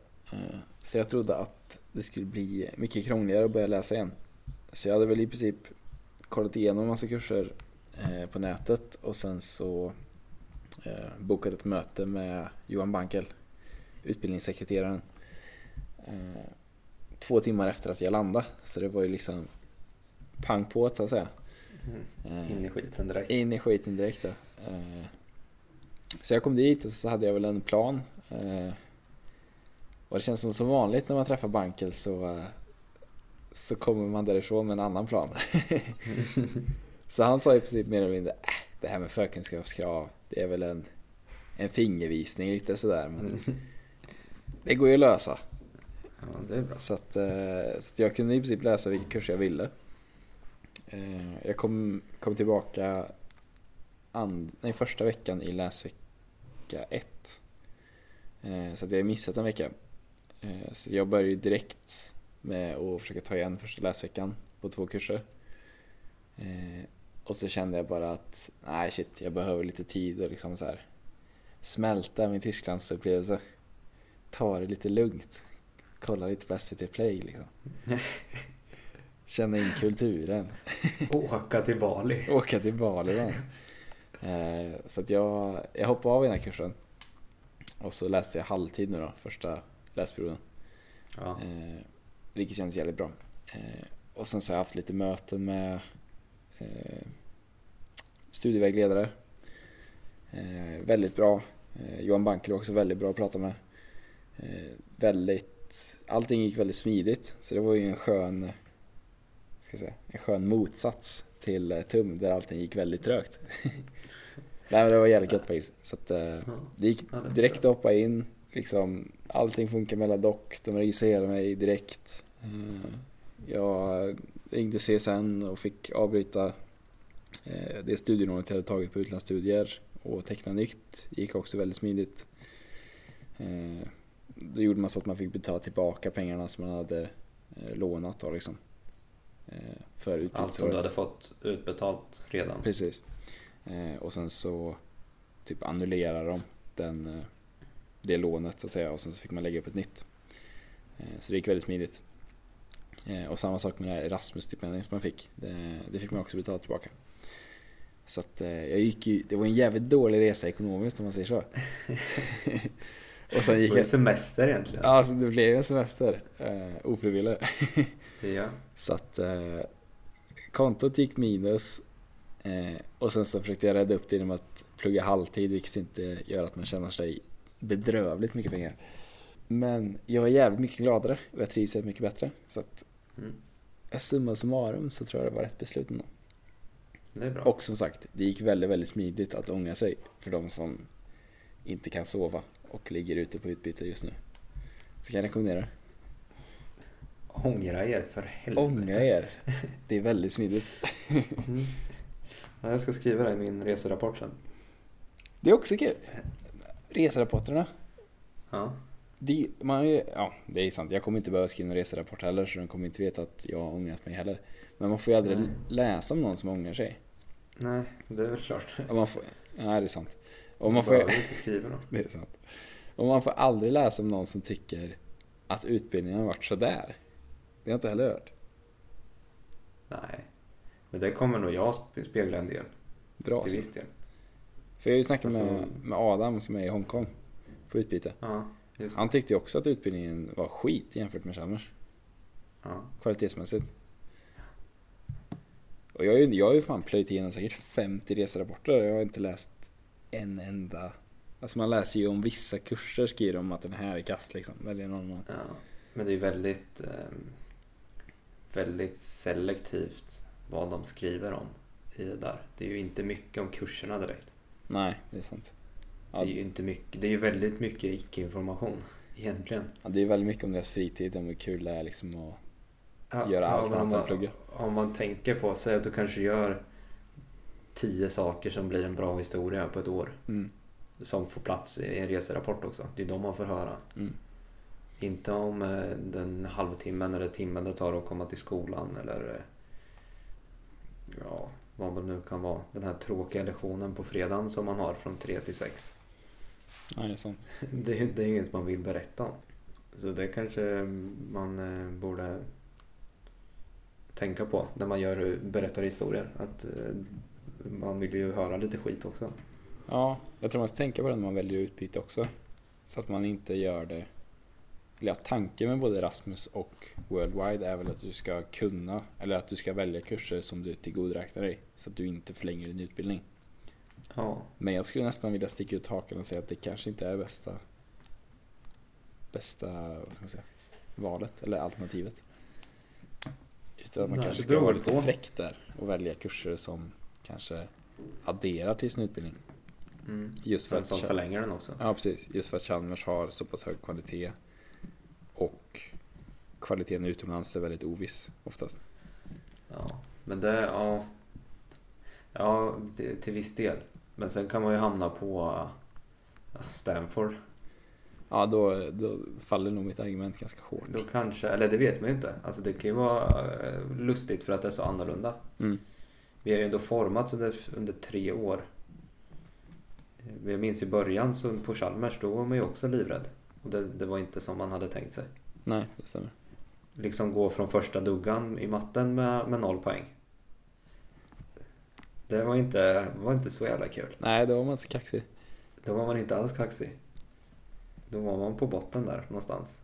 Speaker 2: Så jag trodde att det skulle bli mycket krångligare att börja läsa igen. Så jag hade väl i princip kollat igenom en massa kurser på nätet och sen så eh, bokat ett möte med Johan Bankel, utbildningssekreteraren. Eh, två timmar efter att jag landade. Så det var ju liksom pang på så att säga. Eh,
Speaker 1: In i skiten direkt.
Speaker 2: in i skiten direkt. Eh, Så jag kom dit och så hade jag väl en plan. Eh, Och det känns som som vanligt när man träffar Bankel så, eh, så kommer man därifrån med en annan plan. så han sa i princip mer eller mindre, äh, det här med förkunskapskrav, det är väl en, en fingervisning lite sådär. Men det går ju att lösa.
Speaker 1: Ja, det är bra.
Speaker 2: Så att, eh, så att jag kunde i princip läsa vilka kurser jag ville. Eh, Jag kom, kom tillbaka and, nej, första veckan i läsvecka ett. Eh, Så att jag har missat en vecka. Så jag började direkt med att försöka ta igen första läsveckan på två kurser. Och så kände jag bara att nej shit, jag behöver lite tid och liksom så här smälta min Tysklandsupplevelse. Ta det lite lugnt kolla lite på SVT Play liksom. Känna in kulturen.
Speaker 1: Åka till Bali.
Speaker 2: Åka till Bali då. Eh, Så att jag, jag hoppade av i den här kursen. Och så läste jag halvtid nu då, första läsperioden.
Speaker 1: Ja.
Speaker 2: Eh, vilket känns jävligt bra. Eh, och sen så har jag haft lite möten med eh, studievägledare. Eh, väldigt bra. Eh, Johan Bankel var också väldigt bra att prata med. Eh, väldigt, allting gick väldigt smidigt. Så det var ju en skön, ska säga, en skön motsats till eh, TUM där allting gick väldigt trögt. Nej men det var jävligt gött faktiskt. Så att, eh, det gick direkt att hoppa in. Liksom, allting funkar mellan dock. De registrerar mig direkt. Eh, Jag ringde CSN och fick avbryta det studielånet jag hade tagit på utlandsstudier och teckna nytt. gick också väldigt smidigt. Eh, då gjorde man så att man fick betala tillbaka pengarna som man hade eh, lånat då liksom. Eh, för
Speaker 1: Allt som du hade fått utbetalt redan.
Speaker 2: Precis. Eh, och sen så typ annullerar de den, eh, det lånet så att säga och sen så fick man lägga upp ett nytt. Eh, så det gick väldigt smidigt. Eh, och samma sak med det här Erasmus-stipendiet som man fick. Det, det fick man också betala tillbaka. Så att eh, jag gick ju, det var en jävligt dålig resa ekonomiskt om man säger så. och sen
Speaker 1: Det
Speaker 2: gick
Speaker 1: var ju
Speaker 2: jag,
Speaker 1: semester egentligen.
Speaker 2: ja alltså det blev en semester. Eh, ofrivillig.
Speaker 1: Ja.
Speaker 2: Så att eh, kontot gick minus eh, och sen så försökte jag rädda upp det genom att plugga halvtid vilket inte gör att man känner sig bedrövligt mycket pengar. Men jag var jävligt mycket gladare och jag trivs jävligt mycket bättre. Så att
Speaker 1: Mm.
Speaker 2: summa summarum så tror jag det var rätt beslut ändå.
Speaker 1: Det är bra.
Speaker 2: Och som sagt, det gick väldigt, väldigt smidigt att ångra sig för de som inte kan sova och ligger ute på utbyte just nu. Så kan jag rekommendera.
Speaker 1: Ångra er för helvete.
Speaker 2: Ångra er. Det är väldigt smidigt.
Speaker 1: Mm. Ja, jag ska skriva det i min reserapport sen.
Speaker 2: Det är också kul. Reserapporterna.
Speaker 1: Ja.
Speaker 2: Det, man, är- ja, det är sant. Jag kommer inte behöva skriva en reserapport heller så de kommer inte veta att jag har ångrat mig heller. Men man får ju aldrig
Speaker 1: Nej.
Speaker 2: läsa om någon som ångrar sig.
Speaker 1: Nej, det är väl klart.
Speaker 2: Och man får, ja, det är sant. Och man får,
Speaker 1: inte skriva något.
Speaker 2: det är sant. Och man får aldrig läsa om någon som tycker att utbildningen har varit sådär. Det har jag inte heller hört.
Speaker 1: Nej. Men det kommer nog jag spe- spegla en del.
Speaker 2: Bra.
Speaker 1: till viss del.
Speaker 2: För jag har ju snackat med,
Speaker 1: Alltså-
Speaker 2: med Adam som är i Hongkong på utbyte.
Speaker 1: Ja.
Speaker 2: Han tyckte ju också att utbildningen var skit jämfört med Chalmers.
Speaker 1: Ja.
Speaker 2: kvalitetsmässigt. Och jag, jag har ju fan plöjt igenom säkert 50 reserapporter och jag har inte läst en enda. Alltså man läser ju om vissa kurser skriver de att den här är kast liksom. Väljer någon annan.
Speaker 1: ja. Men det är ju väldigt, ehm, väldigt selektivt vad de skriver om i det där. Det är ju inte mycket om kurserna direkt.
Speaker 2: Nej, det är sant.
Speaker 1: Det
Speaker 2: Ja,
Speaker 1: är ju inte mycket, det är ju väldigt mycket icke-information egentligen.
Speaker 2: ja, det är väldigt mycket om deras fritid, om hur kul det är liksom och
Speaker 1: Ja,
Speaker 2: Göra allt annat
Speaker 1: om
Speaker 2: än
Speaker 1: man,
Speaker 2: plugga.
Speaker 1: Om man tänker på, säg att du kanske gör tio saker som blir en bra historia på ett år.
Speaker 2: mm,
Speaker 1: Som får plats i en reserapport också. Det är de man får höra.
Speaker 2: mm.
Speaker 1: Inte om eh, den halvtimmen eller timmen det tar att komma till skolan eller eh, ja, vad det nu kan vara. Den här tråkiga lektionen på fredagen som man har från tre till sex.
Speaker 2: Ja, det är sant.
Speaker 1: Det, det är inget man vill berätta om. Så det kanske man eh, borde tänka på när man gör, berättar historier. Att eh, man vill ju höra lite skit också.
Speaker 2: Ja, jag tror man ska tänka på det när man väljer utbyte också. Så att man inte gör det... Eller ja, tanken med både Erasmus och Worldwide är väl att du ska kunna, eller att du ska välja kurser som du tillgodoräknar dig. Så att du inte förlänger din utbildning.
Speaker 1: Ja,
Speaker 2: Men jag skulle nästan vilja sticka ut hakan och säga att det kanske inte är bästa, bästa vad ska man säga, valet eller alternativet. Utan att man
Speaker 1: Nej,
Speaker 2: kanske ska vara lite
Speaker 1: på.
Speaker 2: fräck där och välja kurser som kanske adderar till sin utbildning.
Speaker 1: mm.
Speaker 2: Just för att
Speaker 1: som förlänger den också.
Speaker 2: Ja, precis. Just för att Chalmers har så pass hög kvalitet och kvaliteten utomlands är väldigt oviss oftast.
Speaker 1: Ja, men det, ja. Ja, det, till viss del. Men sen kan man ju hamna på uh, Stanford.
Speaker 2: Ja, då, då faller nog mitt argument ganska hårt.
Speaker 1: Då kanske, eller det vet man ju inte. Alltså det kan ju vara eh, lustigt för att det är så annorlunda.
Speaker 2: Mm.
Speaker 1: Vi har ju ändå formats under, under tre år. Jag minns i början så på Chalmers, då var man ju också livrädd. Och det, det var inte som man hade tänkt sig.
Speaker 2: Nej, det stämmer.
Speaker 1: Liksom gå från första duggan i matten med, med noll poäng. Det var inte, var inte så jävla kul.
Speaker 2: Nej, då var man inte så kaxig.
Speaker 1: Då var man inte alls kaxig. Då var man på botten där någonstans.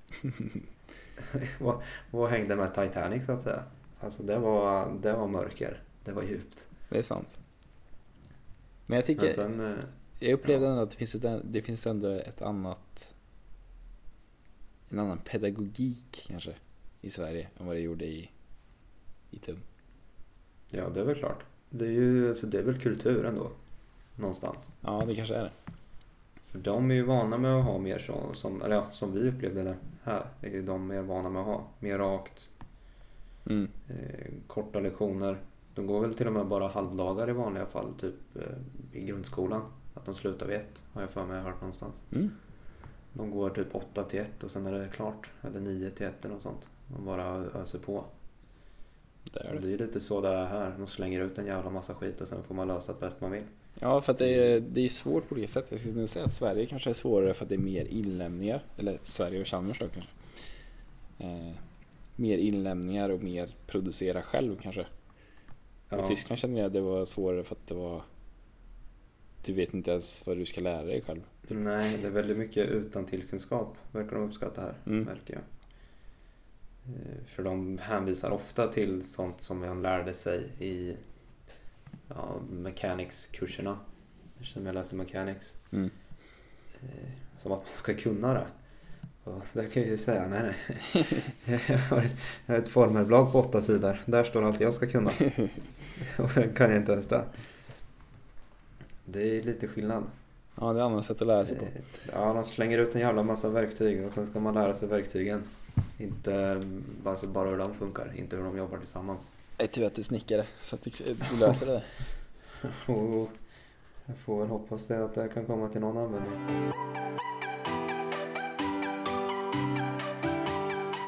Speaker 1: och, och hängde med Titanic så att säga. Alltså det var, det var mörker. Det var djupt.
Speaker 2: Det är sant. Men jag tycker,
Speaker 1: Men sen, eh,
Speaker 2: jag upplevde
Speaker 1: ja.
Speaker 2: ändå att det finns, ett, det finns ändå ett annat, en annan pedagogik kanske i Sverige än vad det gjorde i, i TUM.
Speaker 1: ja det är väl klart. Det är ju, alltså det är väl kultur ändå. Någonstans.
Speaker 2: Ja, det kanske är det.
Speaker 1: För de är ju vana med att ha mer så, som, eller ja, som vi upplevde det här. Är ju de mer vana med att ha. Mer rakt.
Speaker 2: Mm.
Speaker 1: Eh, korta lektioner. De går väl till och med bara halvdagar i vanliga fall, typ eh, i grundskolan. Att de slutar vid ett, har jag för mig hört någonstans.
Speaker 2: Mm.
Speaker 1: De går typ 8 till 1 och sen är det klart. Eller 9 till 1 eller något sånt. De bara öser på.
Speaker 2: Det är det.
Speaker 1: det är lite så det är här. De slänger ut en jävla massa skit och sen får man lösa det bäst man vill.
Speaker 2: Ja, för att det är, det är svårt på olika sätt. Jag skulle nog säga att Sverige kanske är svårare för att det är mer inlämningar. Eller Sverige och Chalmers då kanske. Eh, mer inlämningar och mer producera själv kanske.
Speaker 1: Ja.
Speaker 2: Och Tyskland känner jag att det var svårare för att det var Du vet inte ens vad du ska lära dig själv.
Speaker 1: Nej, det är väldigt mycket utan tillkunskap verkar de uppskatta här,
Speaker 2: Mm.
Speaker 1: märker jag. Eh, För de hänvisar ofta till sånt som man lärde sig i ja, mechanics-kurserna. Eftersom jag läser mechanics.
Speaker 2: Mm.
Speaker 1: Eh, Som att man ska kunna det. Och där kan jag ju säga, nej nej. Jag har ett- formelblad på åtta sidor. Där står allt jag ska kunna. Och den kan jag inte ens det. Det är lite skillnad.
Speaker 2: Ja, det är annat sätt att lära sig på.
Speaker 1: Eh, Ja, de slänger ut en jävla massa verktyg och sen ska man lära sig verktygen. Inte mm, alltså bara hur de funkar, inte hur de jobbar tillsammans.
Speaker 2: Jag är tur att du är snickare så att du, du löser det.
Speaker 1: Och jag får väl hoppas det att det kan komma till någon användning.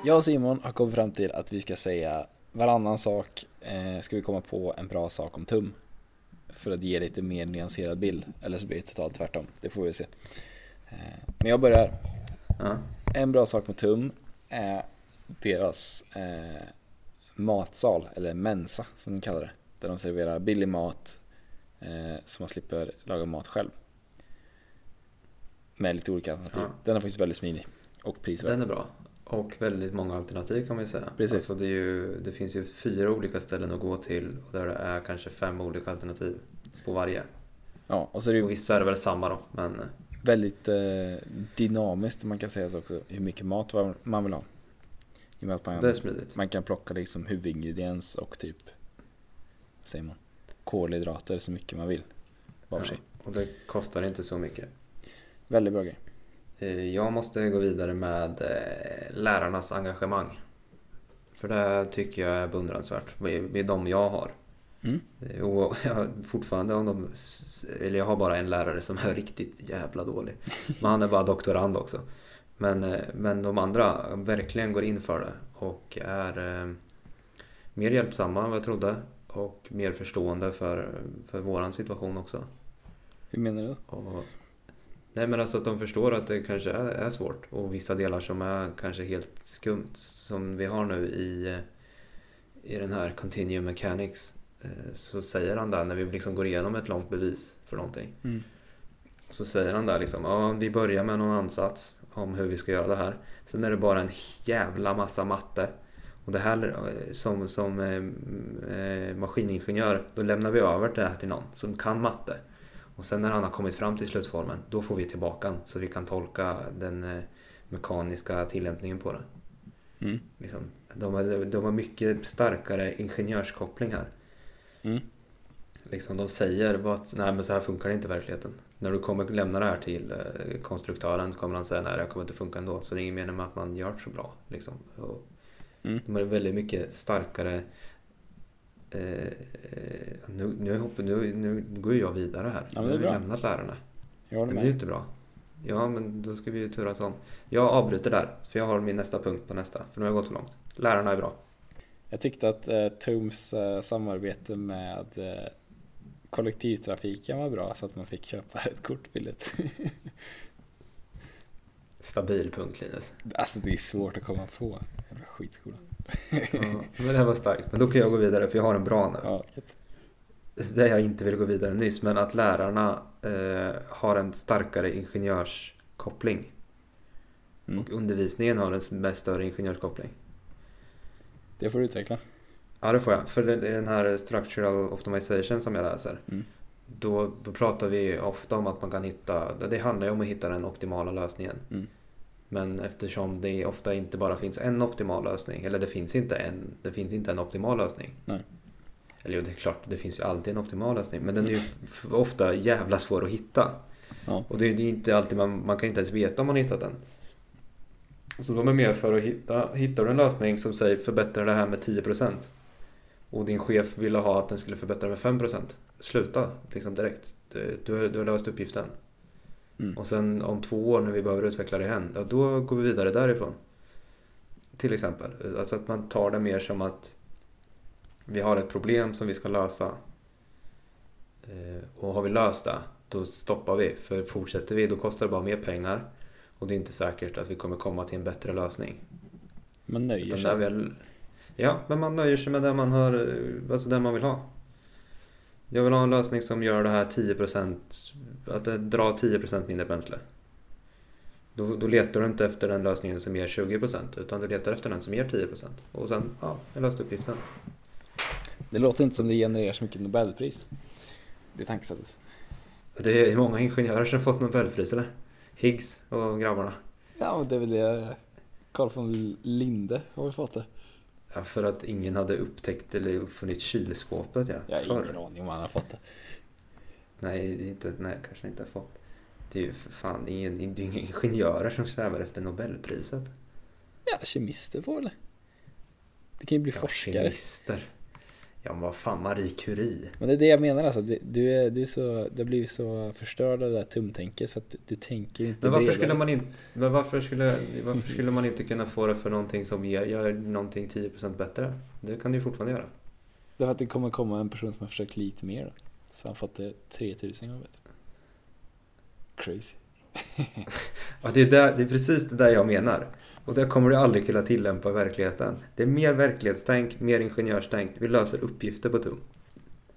Speaker 2: Jag och Simon har kommit fram till att vi ska säga varannan sak eh, ska vi komma på en bra sak om tum. För att ge lite mer nyanserad bild. Eller så blir det totalt tvärtom. Det får vi se. Eh, men jag börjar.
Speaker 1: Ja.
Speaker 2: En bra sak med tum är deras eh, matsal, eller mensa som de kallar det. Där de serverar billig mat eh, så man slipper laga mat själv. Med lite olika alternativ.
Speaker 1: Ja.
Speaker 2: Den är faktiskt väldigt smidig. Och prisvärd.
Speaker 1: Den är bra. Och väldigt många alternativ kan man ju säga.
Speaker 2: Precis.
Speaker 1: Alltså det, ju, det finns ju fyra olika ställen att gå till och där det är kanske fem olika alternativ på varje.
Speaker 2: Ja, och så är det
Speaker 1: Och
Speaker 2: ju
Speaker 1: vissa är det väl samma då, men
Speaker 2: väldigt eh, dynamiskt om man kan säga så också. Hur mycket mat man vill ha. I och med att man,
Speaker 1: det är smidigt.
Speaker 2: man kan plocka liksom huvudingrediens och typ, vad säger man, kolhydrater så mycket man vill. Var sig.
Speaker 1: Och det kostar inte så mycket.
Speaker 2: Väldigt bra grej.
Speaker 1: Eh, Jag måste gå vidare med eh, lärarnas engagemang. För det tycker jag är beundransvärt med med de jag har.
Speaker 2: Mm.
Speaker 1: Eh, Och jag fortfarande om de, eller jag har bara en lärare som är riktigt jävla dålig. Men han är bara doktorand också. Men, eh, men de andra verkligen går in för det och är eh, mer hjälpsamma än vad jag trodde. Och mer förstående för, för våran situation också.
Speaker 2: Hur menar du?
Speaker 1: Och, nej men alltså att de förstår att det kanske är, är svårt och vissa delar som är kanske helt skumt som vi har nu i, i den här Continuum Mechanics så säger han där när vi liksom går igenom ett långt bevis för någonting
Speaker 2: Mm.
Speaker 1: så säger han där liksom ja vi börjar med någon ansats om hur vi ska göra det här sen är det bara en jävla massa matte och det här eh, som, som eh, eh, maskiningenjör då lämnar vi över det här till någon som kan matte och sen när han har kommit fram till slutformen, då får vi tillbaka den så vi kan tolka den eh, mekaniska tillämpningen på det.
Speaker 2: Mm.
Speaker 1: Liksom, de, har, de har mycket starkare ingenjörskoppling här.
Speaker 2: Mm.
Speaker 1: Liksom, de säger bara att nej men så här funkar det inte i verkligheten. När du kommer lämna det här till eh, konstruktören kommer han säga nej det här kommer inte funka ändå. Så det är ingen mening med att man gör det så bra. Liksom. Och
Speaker 2: Mm.
Speaker 1: de är väldigt mycket starkare Eh, nu, nu, nu, nu går jag vidare här.
Speaker 2: Ja,
Speaker 1: nu har vi lämnat lärarna.
Speaker 2: Jag
Speaker 1: Det blir ju inte bra. Ja, men då ska vi ju turas om. Jag avbryter där, för jag har min nästa punkt på nästa. För nu har jag gått för långt. Lärarna är bra.
Speaker 2: Jag tyckte att eh, Tooms eh, samarbete med eh, kollektivtrafiken var bra så att man fick köpa ett kort billigt.
Speaker 1: Stabil punkt Linus.
Speaker 2: alltså det är svårt att komma på. Jävla skitskola.
Speaker 1: Ja, men det här var starkt. Men då kan jag gå vidare, för jag har en bra nu.
Speaker 2: Ja.
Speaker 1: Där jag inte ville gå vidare nyss, men att lärarna eh, har en starkare ingenjörskoppling.
Speaker 2: Mm.
Speaker 1: Och undervisningen har en större ingenjörskoppling.
Speaker 2: Det får du utveckla.
Speaker 1: Ja, det får jag. För är den här structural optimization som jag läser.
Speaker 2: Mm.
Speaker 1: Då, då pratar vi ofta om att man kan hitta, det handlar ju om att hitta den optimala lösningen.
Speaker 2: Mm.
Speaker 1: Men eftersom det ofta inte bara finns en optimal lösning, eller det finns inte en, det finns inte en optimal lösning.
Speaker 2: Nej.
Speaker 1: Eller jo, det är klart, det finns ju alltid en optimal lösning. Men den är ju f- ofta jävla svår att hitta.
Speaker 2: Ja.
Speaker 1: Och det är inte alltid man, man kan inte ens veta om man har hittat den. Så de är mer för att hitta, hittar du en lösning som säger förbättra det här med 10% och din chef ville ha att den skulle förbättra med 5% sluta liksom direkt. Du, du, har- du har löst uppgiften.
Speaker 2: Mm.
Speaker 1: Och sen om två år när vi behöver utveckla det igen, ja, då går vi vidare därifrån. Till exempel. Alltså att man tar det mer som att vi har ett problem som vi ska lösa. Eh, Och har vi löst det, då stoppar vi. För fortsätter vi, då kostar det bara mer pengar. Och det är inte säkert att vi kommer komma till en bättre lösning.
Speaker 2: Man nöjer
Speaker 1: Utan
Speaker 2: sig.
Speaker 1: väl, ja, men man nöjer sig med det man har, alltså det man vill ha. Jag vill ha en lösning som gör det här 10%, att det drar 10% mindre bränsle. Då, då letar du inte efter den lösningen som ger 20% utan du letar efter den som ger 10%. Och sen, ja, jag löste uppgiften.
Speaker 2: Det låter inte som det genererar så mycket Nobelpris. Det tankesättet.
Speaker 1: Det är många ingenjörer som fått Nobelpris eller? Higgs och grabbarna.
Speaker 2: Ja, men det är väl det. Carl von Linde har väl fått det.
Speaker 1: Ja, för att ingen hade upptäckt eller uppfunnit kylskåpet ja.
Speaker 2: Jag har
Speaker 1: Förr.
Speaker 2: ingen aning om han har fått det.
Speaker 1: Nej, det inte, nej, kanske inte har fått. Det är ju för fan ingen, det är inga ingenjörer som strävar efter Nobelpriset.
Speaker 2: Ja, kemister får väl. Det kan ju bli
Speaker 1: Ja,
Speaker 2: forskare.
Speaker 1: Kemister. Ja men vad fan, Marie Curie.
Speaker 2: Men det är det jag menar alltså. Du, du, är, du, är så, du har blivit så förstörd av det där tumtänket så att du, du tänker inte
Speaker 1: Men varför
Speaker 2: bredare.
Speaker 1: skulle, man in, men varför, skulle, varför skulle man inte kunna få det för någonting som ger, gör någonting 10% bättre? Det kan du ju fortfarande göra.
Speaker 2: Därför att det kommer komma en person som har försökt lite mer då. Så han fått det 3000 gånger bättre. Crazy.
Speaker 1: Ja, det, är där, det är precis det där jag menar. Och det kommer du aldrig kunna tillämpa i verkligheten. Det är mer verklighetstänk, mer ingenjörstänk. Vi löser uppgifter på tum.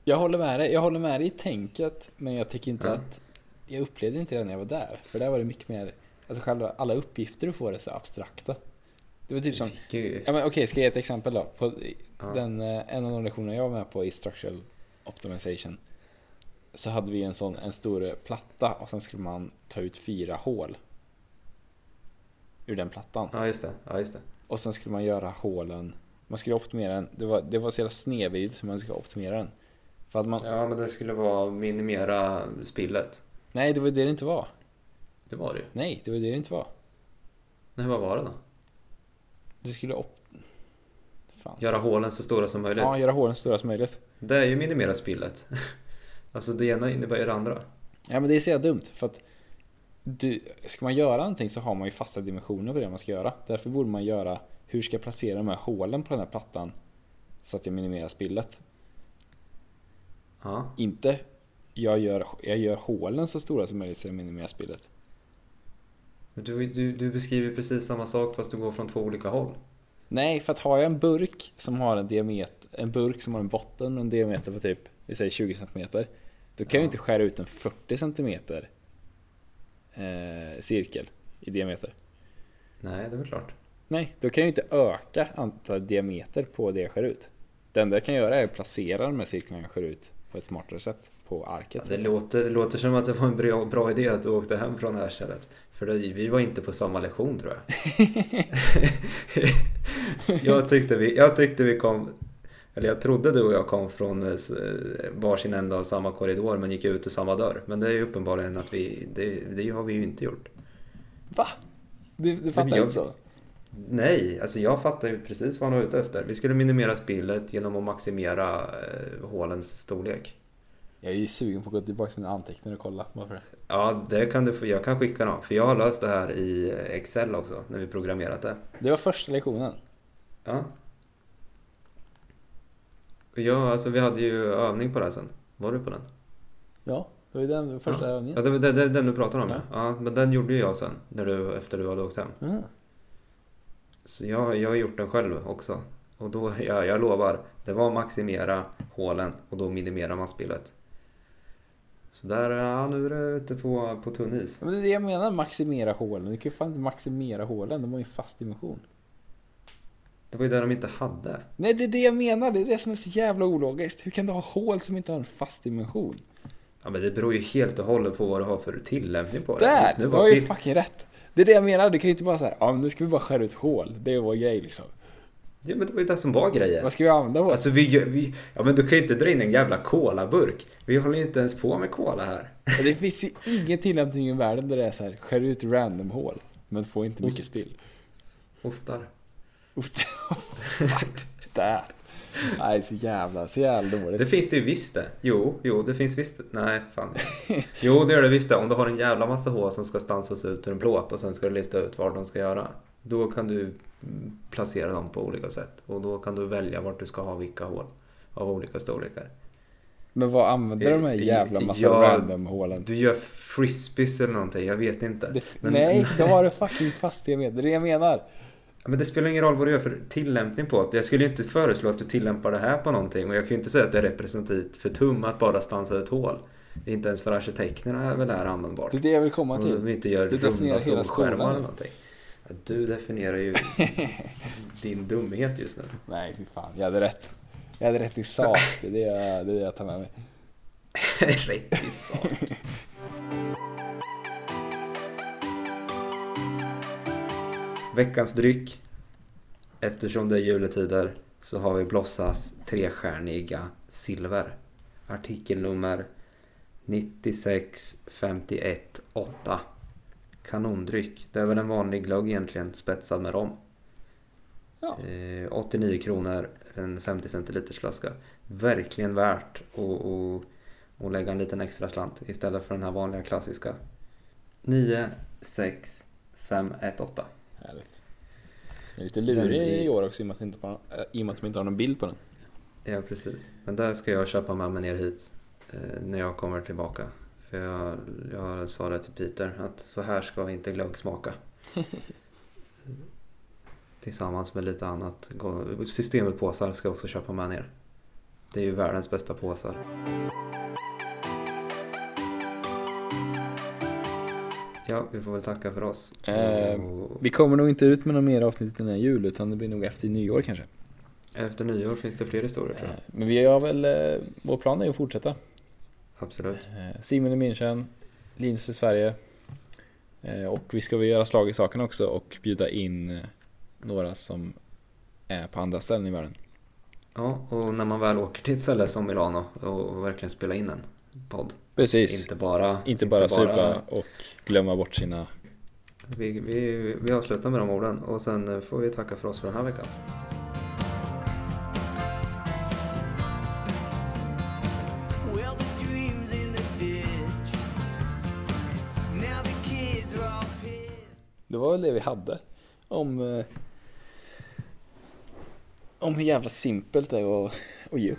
Speaker 2: Jag håller med dig. Jag håller med dig i tänket. Men jag tycker inte
Speaker 1: Ja.
Speaker 2: att... Jag upplevde inte det när jag var där. För där var det mycket mer... Alltså själva alla uppgifter du får är så abstrakta. Det var typ som...
Speaker 1: Ju-
Speaker 2: Ja men okej, ska jag ge ett exempel då? På
Speaker 1: Ja.
Speaker 2: den, eh, en av de lektionerna jag var med på i Structural Optimization så hade vi en sån en stor platta och sen skulle man ta ut fyra hål ur den plattan.
Speaker 1: Ja just det, ja just det.
Speaker 2: Och sen skulle man göra hålen, man skulle optimera den, det var, det var så jävla snedvridet hur man skulle optimera den. För att man,
Speaker 1: Ja men det skulle vara minimera spillet.
Speaker 2: nej det var det det inte var.
Speaker 1: Det var det ju.
Speaker 2: Nej, det var det det inte var.
Speaker 1: Nej vad var det då?
Speaker 2: Du skulle op... Fan.
Speaker 1: Göra hålen så stora som möjligt.
Speaker 2: Ja, göra hålen så stora som möjligt.
Speaker 1: Det är ju minimera spillet. alltså det ena innebär ju det andra.
Speaker 2: Ja men det är så jävla dumt för att du, ska man göra någonting så har man ju fasta dimensioner på det man ska göra. Därför borde man göra hur ska jag placera de här hålen på den här plattan så att jag minimerar spillet.
Speaker 1: Ja.
Speaker 2: Inte jag gör, jag gör hålen så stora som möjligt så jag minimerar spillet.
Speaker 1: Du, du, du beskriver precis samma sak fast du går från två olika håll.
Speaker 2: Nej, för att har jag en burk som har en diameter, en burk som har en botten och en diameter på typ, vi säger 20 cm. Då kan jag
Speaker 1: Ja.
Speaker 2: inte skära ut en 40 cm eh, cirkel i diameter.
Speaker 1: Nej, det är väl klart.
Speaker 2: Nej, då kan jag inte öka antal diameter på det jag skär ut. Det enda jag kan göra är att placera de här cirklarna jag skär ut på ett smartare sätt på arket.
Speaker 1: Ja, det, låter, det låter som att det var en bra, bra idé att du åkte hem från det här stället. För det, vi var inte på samma lektion tror jag. jag, tyckte vi, jag tyckte vi kom, eller jag trodde du och jag kom från eh, eh, varsin ända av samma korridor men gick ut ur samma dörr. Men det är ju uppenbarligen att vi, det, det har vi ju inte gjort.
Speaker 2: Va? Du, du fattar
Speaker 1: jag-
Speaker 2: inte så?
Speaker 1: Nej, alltså jag fattar ju precis vad han var ute efter. Vi skulle minimera spillet genom att maximera eh, hålens storlek.
Speaker 2: Jag är ju sugen på att gå tillbaka till mina anteckningar och kolla. Varför?
Speaker 1: Ja, det kan du få, jag kan skicka dem. För jag har löst det här i Excel också, när vi programmerat det.
Speaker 2: Det var första lektionen.
Speaker 1: Ja. Ja, alltså vi hade ju övning på det här sen. Var du på den?
Speaker 2: Ja, det var ju den första
Speaker 1: ja.
Speaker 2: övningen.
Speaker 1: Ja, det var det, det, den du pratar om ja.
Speaker 2: Ja.
Speaker 1: ja. men den gjorde ju jag sen, när du, efter du hade åkt hem.
Speaker 2: Mm.
Speaker 1: Så jag, jag har gjort den själv också. Och då, ja, jag lovar, det var maximera hålen och då minimera masspillet. Så där, ja nu är du ute på, på tunn is.
Speaker 2: Men det är det jag menar, maximera hålen. Du kan ju fan inte maximera hålen, de har ju fast dimension.
Speaker 1: Det var ju det de inte hade.
Speaker 2: Nej, det är det jag menar. Det är det som är så jävla ologiskt. Hur kan du ha hål som inte har en fast dimension?
Speaker 1: Ja men det beror ju helt och hållet på vad du har för tillämpning på det.
Speaker 2: Där! Du har ju fucking rätt. Det är det jag menar. Du kan ju inte bara säga ja men nu ska vi bara skära ut hål. Det är vår grej liksom.
Speaker 1: Ja men det var ju det som var grejen.
Speaker 2: Vad ska vi använda hål?
Speaker 1: Alltså vi, vi, ja men du kan ju inte dra in en jävla colaburk. Vi håller ju inte ens på med cola här.
Speaker 2: Och Det finns ju ingen tillämpning i världen där det är så här, skär ut random hål. Men få inte mycket
Speaker 1: Ost.
Speaker 2: spill.
Speaker 1: Ostar.
Speaker 2: Fuck, där. Nej, så jävla, så jävla dåligt.
Speaker 1: Det finns det ju visst det. Jo, jo, det finns visst det. Nej, fan. Jo, det gör det visst det. Om du har en jävla massa hål som ska stansas ut ur en plåt och sen ska du lista ut vad de ska göra. Då kan du mm, placera dem på olika sätt. Och då kan du välja vart du ska ha vilka hål. Av olika storlekar.
Speaker 2: Men vad använder de här jävla massa
Speaker 1: Ja,
Speaker 2: random hålen?
Speaker 1: Du gör frisbees eller någonting, jag vet inte.
Speaker 2: Det,
Speaker 1: Men-
Speaker 2: nej, det var det fucking fast jag med. Det är det jag menar.
Speaker 1: Men det spelar ingen roll vad du gör för tillämpning på det. Jag skulle inte föreslå att du tillämpar det här på någonting. Och jag kan ju inte säga att det är representativt för tum att bara stansa ut hål. Inte ens för arkitekterna är väl det här användbart.
Speaker 2: Det är det jag vill komma
Speaker 1: Om
Speaker 2: till.
Speaker 1: de inte gör
Speaker 2: Det definierar hela skolan.
Speaker 1: eller någonting. Du definierar ju din dumhet just nu.
Speaker 2: Nej, fy fan. Jag hade rätt. Jag hade rätt i sak. Det är det jag, det är det jag tar med mig.
Speaker 1: Rätt i sak. Veckans dryck. Eftersom det är juletider så har vi Blossas trestjärniga silver. Artikelnummer 96518. Kanondryck. Det är väl en vanlig glögg egentligen spetsad med rom.
Speaker 2: Ja.
Speaker 1: Eh, 89 kronor en 50 centiliters flaska. Verkligen värt att, att, att lägga en liten extra slant istället för den här vanliga klassiska. 9, 6, 5, 1, 8.
Speaker 2: Härligt. Jag är lite lurig
Speaker 1: Den är-
Speaker 2: i år också i och med att, inte äh, i och inte har någon bild på den.
Speaker 1: Ja, precis. Men där ska jag köpa med mig ner hit eh, när jag kommer tillbaka. För jag, jag sa det till Peter att så här ska inte glögg smaka. Tillsammans med lite annat. Systemet påsar ska jag också köpa med ner. Det är ju världens bästa påsar. Ja, vi får väl tacka för oss.
Speaker 2: Eh,
Speaker 1: Och
Speaker 2: Vi kommer nog inte ut med några mer avsnitt innan jul utan det blir nog efter nyår kanske.
Speaker 1: efter nyår finns det fler historier tror
Speaker 2: Eh,
Speaker 1: jag.
Speaker 2: Men vi har väl, eh, vår plan är att fortsätta.
Speaker 1: Absolut.
Speaker 2: Eh, Simon i München, Linus i Sverige. Eh, Och vi ska väl göra slag i saken också och bjuda in eh, några som är på andra ställen i världen.
Speaker 1: Ja, och när man väl åker till ett ställe som Milano och, och verkligen spela in en podd.
Speaker 2: Precis.
Speaker 1: Inte bara...
Speaker 2: Inte bara supa och glömma bort sina...
Speaker 1: Vi, vi, vi avslutar med de orden och sen får vi tacka för oss för den här veckan.
Speaker 2: Det var väl det vi hade. Om... eh, Om hur jävla simpelt det är att, att ge upp.